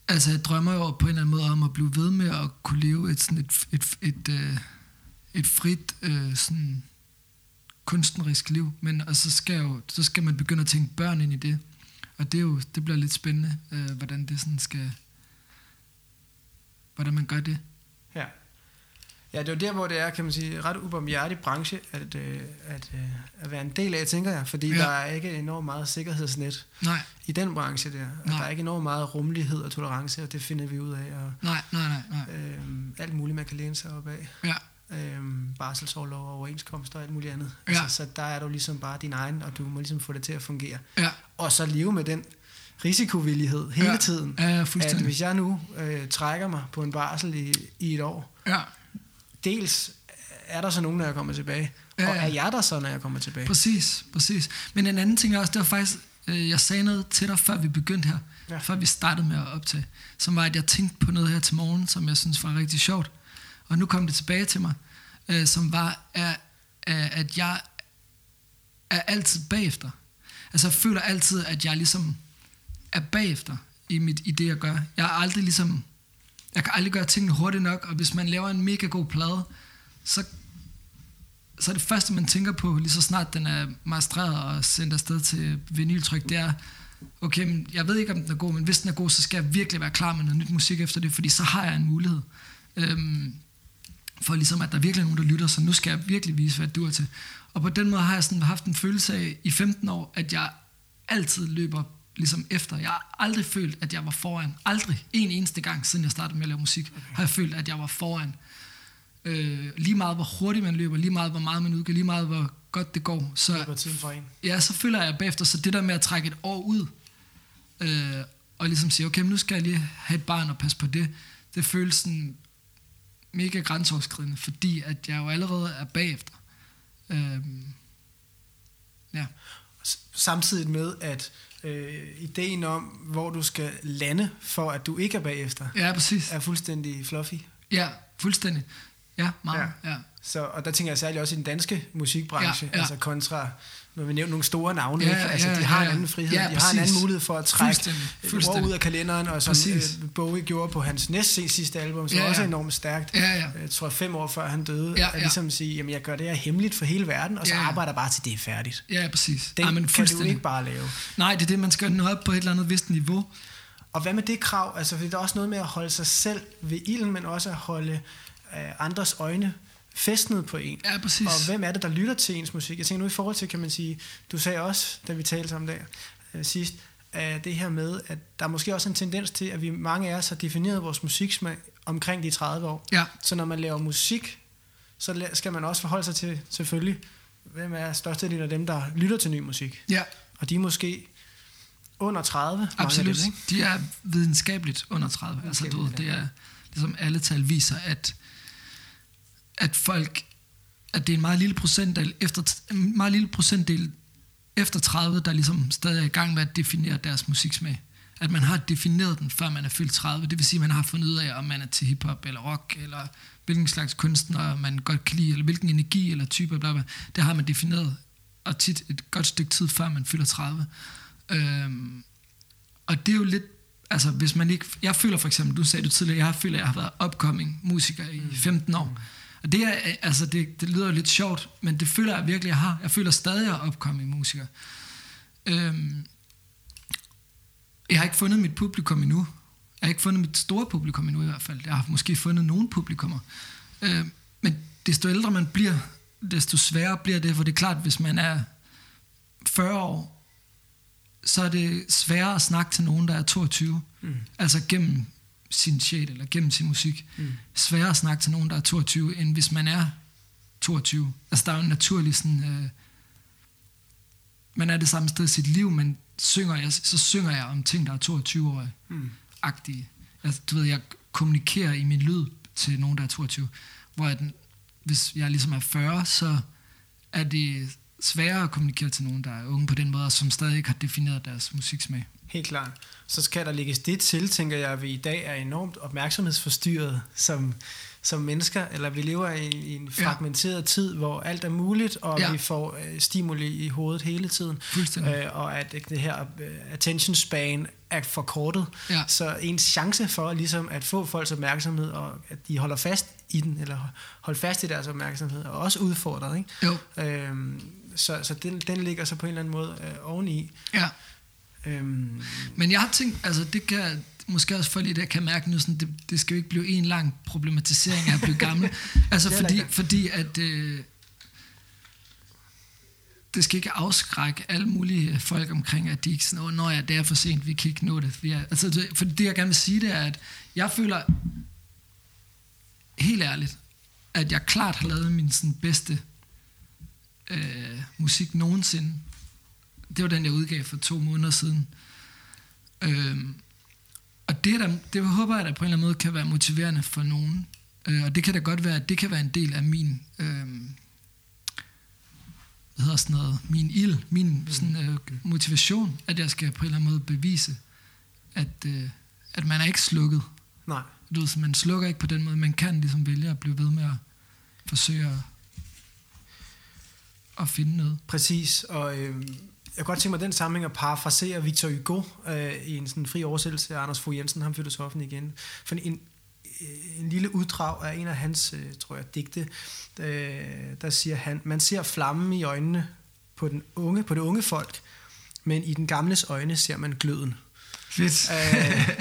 altså jeg drømmer jo på en eller anden måde om at blive ved med at kunne leve et, sådan et, et, et, øh, et frit øh, sådan kunstnerisk liv, men og så skal, jo, så skal man begynde at tænke børn ind i det. Og det, er jo, det bliver lidt spændende, øh, hvordan det sådan skal, hvordan man gør det. ja. Ja, det er jo der, hvor det er, kan man sige, ret ubarmhjertig branche at, øh, at, øh, at være en del af, tænker jeg. Fordi Ja. der er ikke enormt meget sikkerhedsnet Nej, i den branche der. Og Nej. der er ikke enormt meget rummelighed og tolerance, og det finder vi ud af. Og, nej, nej, nej, nej. øhm, alt muligt, man kan læne sig op af. Ja, øhm, barselsårlov og overenskomster og alt muligt andet. Ja. Altså, så der er du ligesom bare din egen, og du må ligesom få det til at fungere. ja, Og så leve med den risikovillighed hele Ja. tiden. ja, ja At hvis jeg nu øh, trækker mig på en barsel i, i et år, Ja, dels er der så nogen, når jeg kommer tilbage, Ja, og ja. er jeg der så, når jeg kommer tilbage? Præcis, præcis. Men en anden ting er også, det var faktisk, øh, jeg sagde noget til dig, før vi begyndte her, ja. før vi startede med at optage, som var, at jeg tænkte på noget her til morgen, som jeg synes var rigtig sjovt. Og nu kom det tilbage til mig, øh, som var, at, at jeg er altid bagefter. Altså jeg føler altid, at jeg ligesom er bagefter i, mit, i det, jeg gør. Jeg er aldrig ligesom... Jeg kan aldrig gøre tingene hurtigt nok, og hvis man laver en mega god plade, så, så er det første, man tænker på, lige så snart den er mastreret og sendt afsted til vinyltryk, det er, okay, men jeg ved ikke, om den er god, men hvis den er god, så skal jeg virkelig være klar med noget nyt musik efter det, fordi så har jeg en mulighed. Øhm, for ligesom, at der virkelig er nogen, der lytter, så nu skal jeg virkelig vise, hvad du er til. Og på den måde har jeg sådan haft en følelse af i 15 år, at jeg altid løber ligesom efter. Jeg har aldrig følt, at jeg var foran. Aldrig. En eneste gang, siden jeg startede med at lave musik, okay. har jeg følt, at jeg var foran. Øh, lige meget, hvor hurtigt man løber, lige meget, hvor meget man udgår, lige meget, hvor godt det går. Så, det tiden for en. Ja, så føler jeg bagefter. Så det der med at trække et år ud, øh, og ligesom sige, okay, nu skal jeg lige have et barn og passe på det, det føles sådan mega grænseoverskridende, fordi at jeg jo allerede er bagefter. Øh, ja. Samtidig med, at øh, ideen om, hvor du skal lande, for at du ikke er bagefter, ja, præcis. er fuldstændig fluffy. Ja, fuldstændig. Ja, meget. Ja. Ja. Så, og der tænker jeg særligt også i den danske musikbranche, ja, ja. altså kontra nu har vi nævnt nogle store navne, ja, ikke? Altså, ja, de har ja, en anden frihed, ja, de præcis. har en anden mulighed for at trække fuldstændig, fuldstændig. ud af kalenderen, og som præcis. øh, Bowie gjorde på hans næste sidste album, som ja, ja. også er enormt stærkt. Ja, ja. Jeg tror fem år før han døde, ja, ja. at ligesom sige, jamen jeg gør det her hemmeligt for hele verden, og så ja, ja. arbejder bare til det er færdigt. Ja, præcis. Det ja, kan du ikke bare lave. Nej, det er det, man skal nå op på et eller andet vist niveau. Og hvad med det krav? Altså, fordi der er også noget med at holde sig selv ved ilden, men også at holde øh, andres øjne festnet på en. Ja, præcis. Og hvem er det, der lytter til ens musik? Jeg tænker nu i forhold til, kan man sige, du sagde også, da vi talte om det øh, sidst, at det her med, at der er måske også en tendens til, at vi mange af os har defineret vores musiksmag omkring de 30 år. Ja. Så når man laver musik, så skal man også forholde sig til, selvfølgelig, hvem er størstedelen af dem, der lytter til ny musik. Ja. Og de er måske under 30. Absolut. Dem, ikke? De er videnskabeligt under 30. Altså, du, det er ligesom alle tal viser, at at folk, at det er en meget lille procentdel efter, en meget lille procentdel efter 30, der ligesom stadig er i gang med at definere deres musiksmag. At man har defineret den, før man er fyldt 30. Det vil sige, at man har fundet ud af, om man er til hiphop eller rock, eller hvilken slags kunstner man godt kan lide, eller hvilken energi eller type, bla bla. Det har man defineret, og tit et godt stykke tid, før man fylder 30. Øhm, og det er jo lidt altså hvis man ikke, jeg føler for eksempel, du sagde du tidligere, jeg føler, at jeg har været upcoming musiker i 15 år. Og det, er, altså det, det lyder lidt sjovt, men det føler jeg virkelig, jeg har. Jeg føler stadig, at jeg er upcoming musiker. Øhm, jeg har ikke fundet mit publikum endnu. Jeg har ikke fundet mit store publikum endnu i hvert fald. Jeg har måske fundet nogle publikummer. Øhm, men desto ældre man bliver, desto sværere bliver det, for det er klart, hvis man er 40 år, så er det sværere at snakke til nogen, der er 22. Mm. Altså gennem sin sjæl eller gennem sin musik. Mm. Sværere at snakke til nogen, der er 22, end hvis man er 22. Altså der er jo en naturlig sådan... Øh, man er det samme sted i sit liv, men synger jeg, så synger jeg om ting, der er 22-årige. Mm. Agtige. Altså, du ved, jeg kommunikerer i min lyd til nogen, der er 22. Hvor jeg, hvis jeg ligesom er 40, så er det sværere at kommunikere til nogen, der er unge på den måde, og som stadig ikke har defineret deres musiksmag. Helt klart. Så skal der lægges det til, tænker jeg, at vi i dag er enormt opmærksomhedsforstyrret som, som mennesker, eller vi lever i, i en fragmenteret ja. tid, hvor alt er muligt, og ja. vi får øh, stimuli i hovedet hele tiden. Øh, og at det her uh, attention span er forkortet. Ja. Så ens chance for ligesom at få folks opmærksomhed, og at de holder fast i den, eller holder fast i deres opmærksomhed, er også udfordret. Ikke? Jo. Øhm, så så den, den ligger så på en eller anden måde øh, oveni. Ja. Øhm. Men jeg har tænkt, altså det kan måske også for lige det, kan mærke nu, sådan, det, det skal jo ikke blive en lang problematisering af at blive gammel. altså fordi, fordi at øh, det skal ikke afskrække alle mulige folk omkring, at de ikke sådan, oh, når ja, det er for sent, vi kan ikke nå det. Vi er, altså, det, for det jeg gerne vil sige, det er, at jeg føler helt ærligt, at jeg klart har lavet min sådan, bedste øh, musik nogensinde det var den, jeg udgav for to måneder siden. Øhm, og det, der, det håber jeg, der på en eller anden måde kan være motiverende for nogen. Øh, og det kan da godt være, at det kan være en del af min... Øh, hvad hedder sådan noget, min ild, min sådan, øh, motivation, at jeg skal på en eller anden måde bevise, at, øh, at man er ikke slukket. Nej. Du ved, så man slukker ikke på den måde. Man kan ligesom vælge at blive ved med at forsøge at, at finde noget. Præcis, og øh, jeg kan godt tænke mig den sammenhæng at parafrasere Victor Hugo øh, i en sådan fri oversættelse af Anders Fogh Jensen, ham filosofen igen. For en, øh, en lille uddrag af en af hans, øh, tror jeg, digte, øh, der siger han, man ser flammen i øjnene på, den unge, på det unge folk, men i den gamles øjne ser man gløden. Fedt. øh,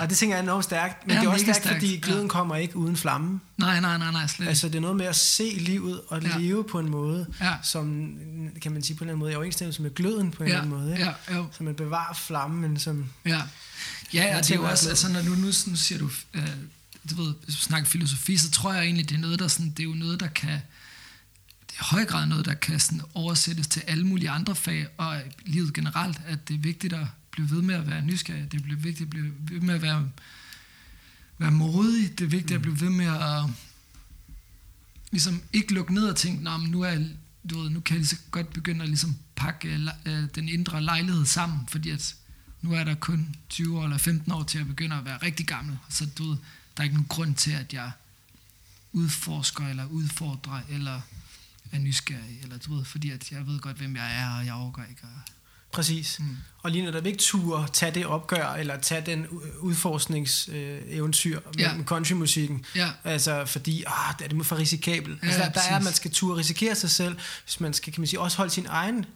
og det tænker jeg er enormt stærkt, men Ja, det er også stærkt, stærkt, fordi gløden ja. kommer ikke uden flammen. Nej, nej, nej, nej, slet Altså det er noget med at se livet og Ja. leve på en måde, Ja. som kan man sige på en eller anden måde, i overensstemmelse med gløden på en ja, eller anden måde. Ikke? ja, jo. Så man bevarer flammen, men som... Ja, ja, ja Jeg det er jo også, altså når nu, nu, nu siger du, øh, du ved, hvis du snakker filosofi, så tror jeg egentlig, det er noget, der sådan, det er jo noget, der kan, det er i høj grad noget, der kan sådan oversættes til alle mulige andre fag, og livet generelt, at det er vigtigt at blive ved med at være nysgerrig, det er vigtigt at blive ved med at være, være modig, det er vigtigt at blive ved med at ligesom ikke lukke ned og tænke, Nå, men nu, er, jeg- du ved, nu kan jeg lige så godt begynde at ligesom pakke øh, øh, den indre lejlighed sammen, fordi at nu er der kun 20 år eller 15 år til at begynde at være rigtig gammel. Så du ved, der er ikke nogen grund til, at jeg udforsker eller udfordrer eller er nysgerrig, eller du ved, fordi at jeg ved godt, hvem jeg er, og jeg overgår ikke. Og, Præcis. Mm. Og lige netop ikke turde tage det opgør, eller tage den udforskningseventyr med, Ja. med countrymusikken. ja, Altså fordi, ah, det er det for risikabelt. Ja, altså, der, der er, at man skal turde risikere sig selv, hvis man skal, kan man sige, også holde sin egen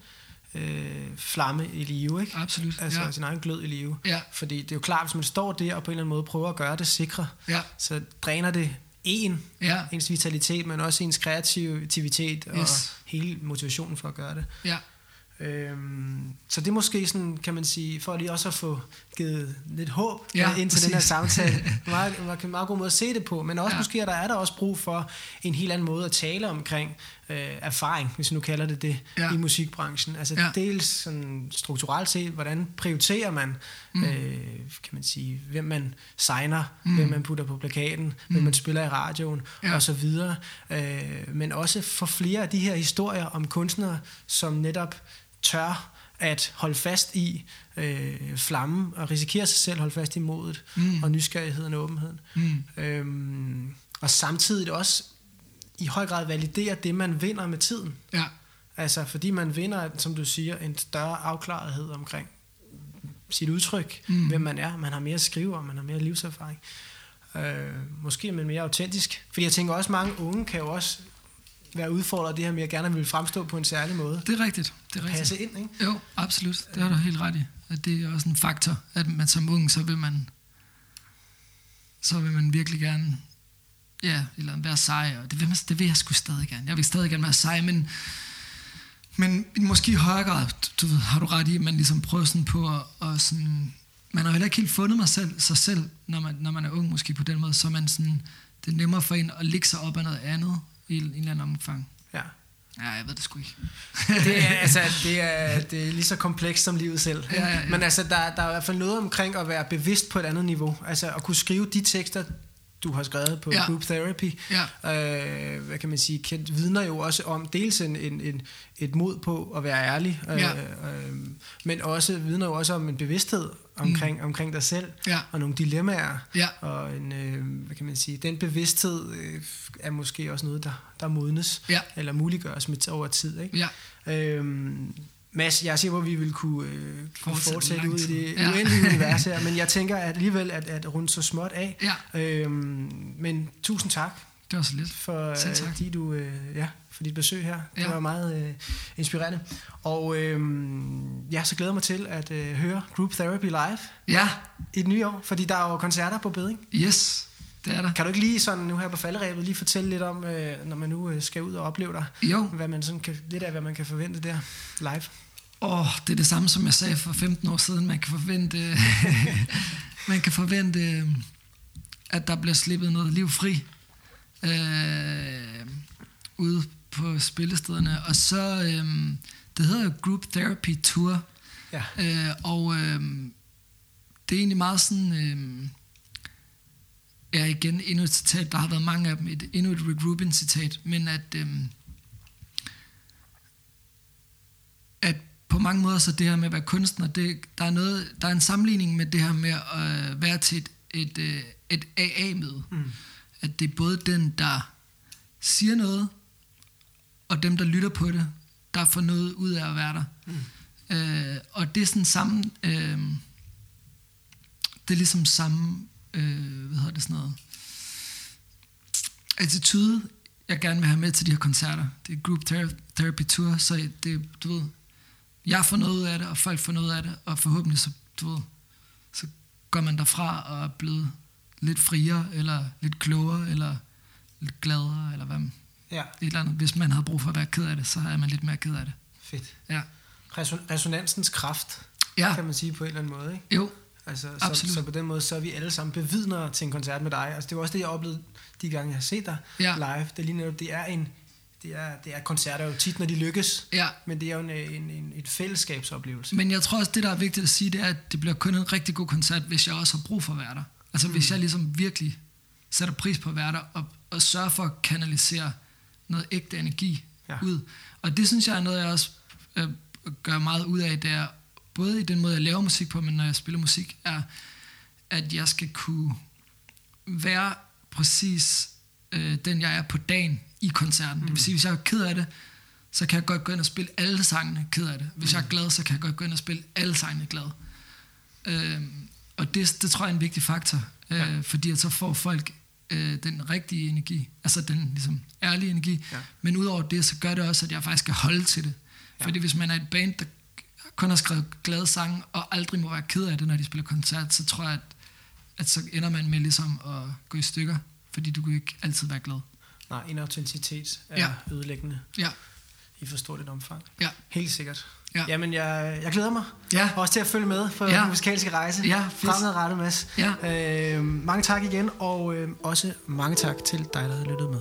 øh, flamme i live, ikke? absolut. Altså ja. sin egen glød i live. Ja, Fordi det er jo klart, hvis man står der og på en eller anden måde prøver at gøre det sikre, ja, så dræner det en, ja, ens vitalitet, men også ens kreativitet og Yes. hele motivationen for at gøre det. ja, Øhm, så det er måske sådan, kan man sige, for lige også at få givet lidt håb Ja, ja, ind til den her samtale. Meget, meget, meget god måde at se det på, men også Ja. måske, at der er der også brug for en helt anden måde at tale omkring øh, erfaring, hvis vi nu kalder det det, Ja. i musikbranchen. Altså Ja. dels sådan strukturelt set, hvordan prioriterer man, Mm. øh, kan man sige, hvem man signer, Mm. hvem man putter på plakaten, mm. hvem man spiller i radioen, ja. og så videre. Øh, men også for flere af de her historier om kunstnere, som netop tør at holde fast i øh, flammen og risikere sig selv, holde fast i modet Mm. og nysgerrigheden og åbenheden. mm, Øhm, og samtidig også i høj grad validere det, man vinder med tiden. ja, Altså fordi man vinder, som du siger, en større afklarethed omkring sit udtryk, mm. hvem man er. Man har mere at skrive om, man har mere livserfaring. Øh, måske er man mere autentisk. Fordi jeg tænker også, mange unge kan jo også være udfordret det her med, at gerne vil fremstå på en særlig måde. det er rigtigt. Det er rigtigt. Passe ind, ikke? Jo, absolut. Det har du helt ret i. At det er også en faktor, at man som ung, så vil man, så vil man virkelig gerne, ja, eller være sej, og det vil, man, det vil jeg sgu stadig gerne. Jeg vil stadig gerne være sej, men, men måske i højere grad, du ved, har du ret i, at man ligesom prøver sådan på at, og sådan, man har heller ikke helt fundet mig selv, sig selv, når man, når man er ung måske på den måde, så man sådan, det er nemmere for en at ligge sig op af noget andet i en, eller anden omfang. Ja. Ja, jeg ved det sgu ikke. Det er, altså, det er, det er lige så komplekst som livet selv. Ja, ja, ja. Men altså, der, der er i hvert fald noget omkring at være bevidst på et andet niveau. Altså at kunne skrive de tekster, du har skrevet på Ja. Group Therapy, Ja. øh, hvad kan man sige, kendt, vidner jo også om dels en, en, en, et mod på at være ærlig, øh, Ja. øh, men også vidner jo også om en bevidsthed omkring, mm. omkring dig selv, Ja. og nogle dilemmaer, Ja. og en, øh, hvad kan man sige, den bevidsthed øh, er måske også noget, der, der modnes, Ja. eller muliggøres med over tid, ikke? Ja, Øhm, Mads, jeg er sikker på, at vi vil kunne, øh, kunne Fortsætte ud i det Ja. uendelige univers her, men jeg tænker at alligevel at, at runde så småt af. ja, Øhm, men tusind tak, det var så lidt. for, Selv øh, tak. fordi du, øh, ja, for dit besøg her. Det Ja. var meget øh, inspirerende. Og øh, ja, så glæder mig til at øh, høre Group Therapy live Ja, i det nye år, fordi der er jo koncerter på beding. yes, det er der. Kan du ikke lige sådan nu her på falderæbet lige fortælle lidt om, øh, når man nu øh, skal ud og opleve dig, Jo, hvad man sådan kan, lidt af, hvad man kan forvente der live? Åh, det er det samme, som jeg sagde for 15 år siden. Man kan forvente, man kan forvente at der bliver slippet noget liv fri øh, ude på spillestederne. Og så, øh, det hedder jo Group Therapy Tour, Ja. øh, og øh, det er egentlig meget sådan... Øh, Ja, igen endnu et citat. Der har været mange af dem. Et, endnu et Rick Rubin citat. Men at, øhm, at på mange måder så det her med at være kunstner, det, der, er noget, der er en sammenligning med det her med at øh, være til et, et, øh, et AA-møde. Mm. At det er både den, der siger noget, og dem, der lytter på det, der får noget ud af at være der. Mm. Øh, og det er sådan samme... Øh, det er ligesom samme... Øh, hvad hedder det sådan noget? Attitude, jeg gerne vil have med til de her koncerter. Det er Group Thera- Therapy Tour, så det, du ved, jeg får noget ud af det, og folk får noget af det, og forhåbentlig så, du ved, så går man derfra og er blevet lidt friere, eller lidt klogere, eller lidt gladere, eller hvad man, Ja, et eller andet. Hvis man havde brug for at være ked af det, så er man lidt mere ked af det. fedt. Ja. Reson- resonansens kraft, Ja, kan man sige på en eller anden måde, ikke? jo, Altså, så, Absolut. så på den måde, så er vi alle sammen bevidnere til en koncert med dig. Altså, det var også det, jeg oplevede de gange, jeg har set dig Ja. live. Det er lige netop, det er en... Det er, det er koncerter jo tit, når de lykkes, ja. men det er jo en, en, en, et fællesskabsoplevelse. Men jeg tror også, det der er vigtigt at sige, det er, at det bliver kun en rigtig god koncert, hvis jeg også har brug for at være der. Altså mm. hvis jeg ligesom virkelig sætter pris på at være der, og, og sørger for at kanalisere noget ægte energi Ja. ja. ud. Og det synes jeg er noget, jeg også øh, gør meget ud af, det er både i den måde, jeg laver musik på, men når jeg spiller musik, er, at jeg skal kunne være præcis øh, den, jeg er på dagen i koncerten. Mm. Det vil sige, hvis jeg er ked af det, så kan jeg godt gå ind og spille alle sangene ked af det. Hvis mm. jeg er glad, så kan jeg godt gå ind og spille alle sangene glad. Øhm, og det, det tror jeg er en vigtig faktor, øh, Ja. fordi at så får folk øh, den rigtige energi, altså den ligesom ærlige energi. Ja. Men udover det, så gør det også, at jeg faktisk skal holde til det. Ja. Fordi hvis man er et band, der kun har skrevet glade sange, og aldrig må være ked af det, når de spiller koncert, så tror jeg, at, at så ender man med ligesom at gå i stykker, fordi du kan ikke altid være glad. Nej, en autenticitet er Ja. ødelæggende Ja, i for stort et omfang. ja, Helt sikkert. Ja. Jamen, jeg, jeg glæder mig ja, også til at følge med på Ja. den musikalske rejse. Ja. Fremadrettet, Mads. ja. Øh, mange tak igen, og øh, også mange tak til dig, der har lyttet med.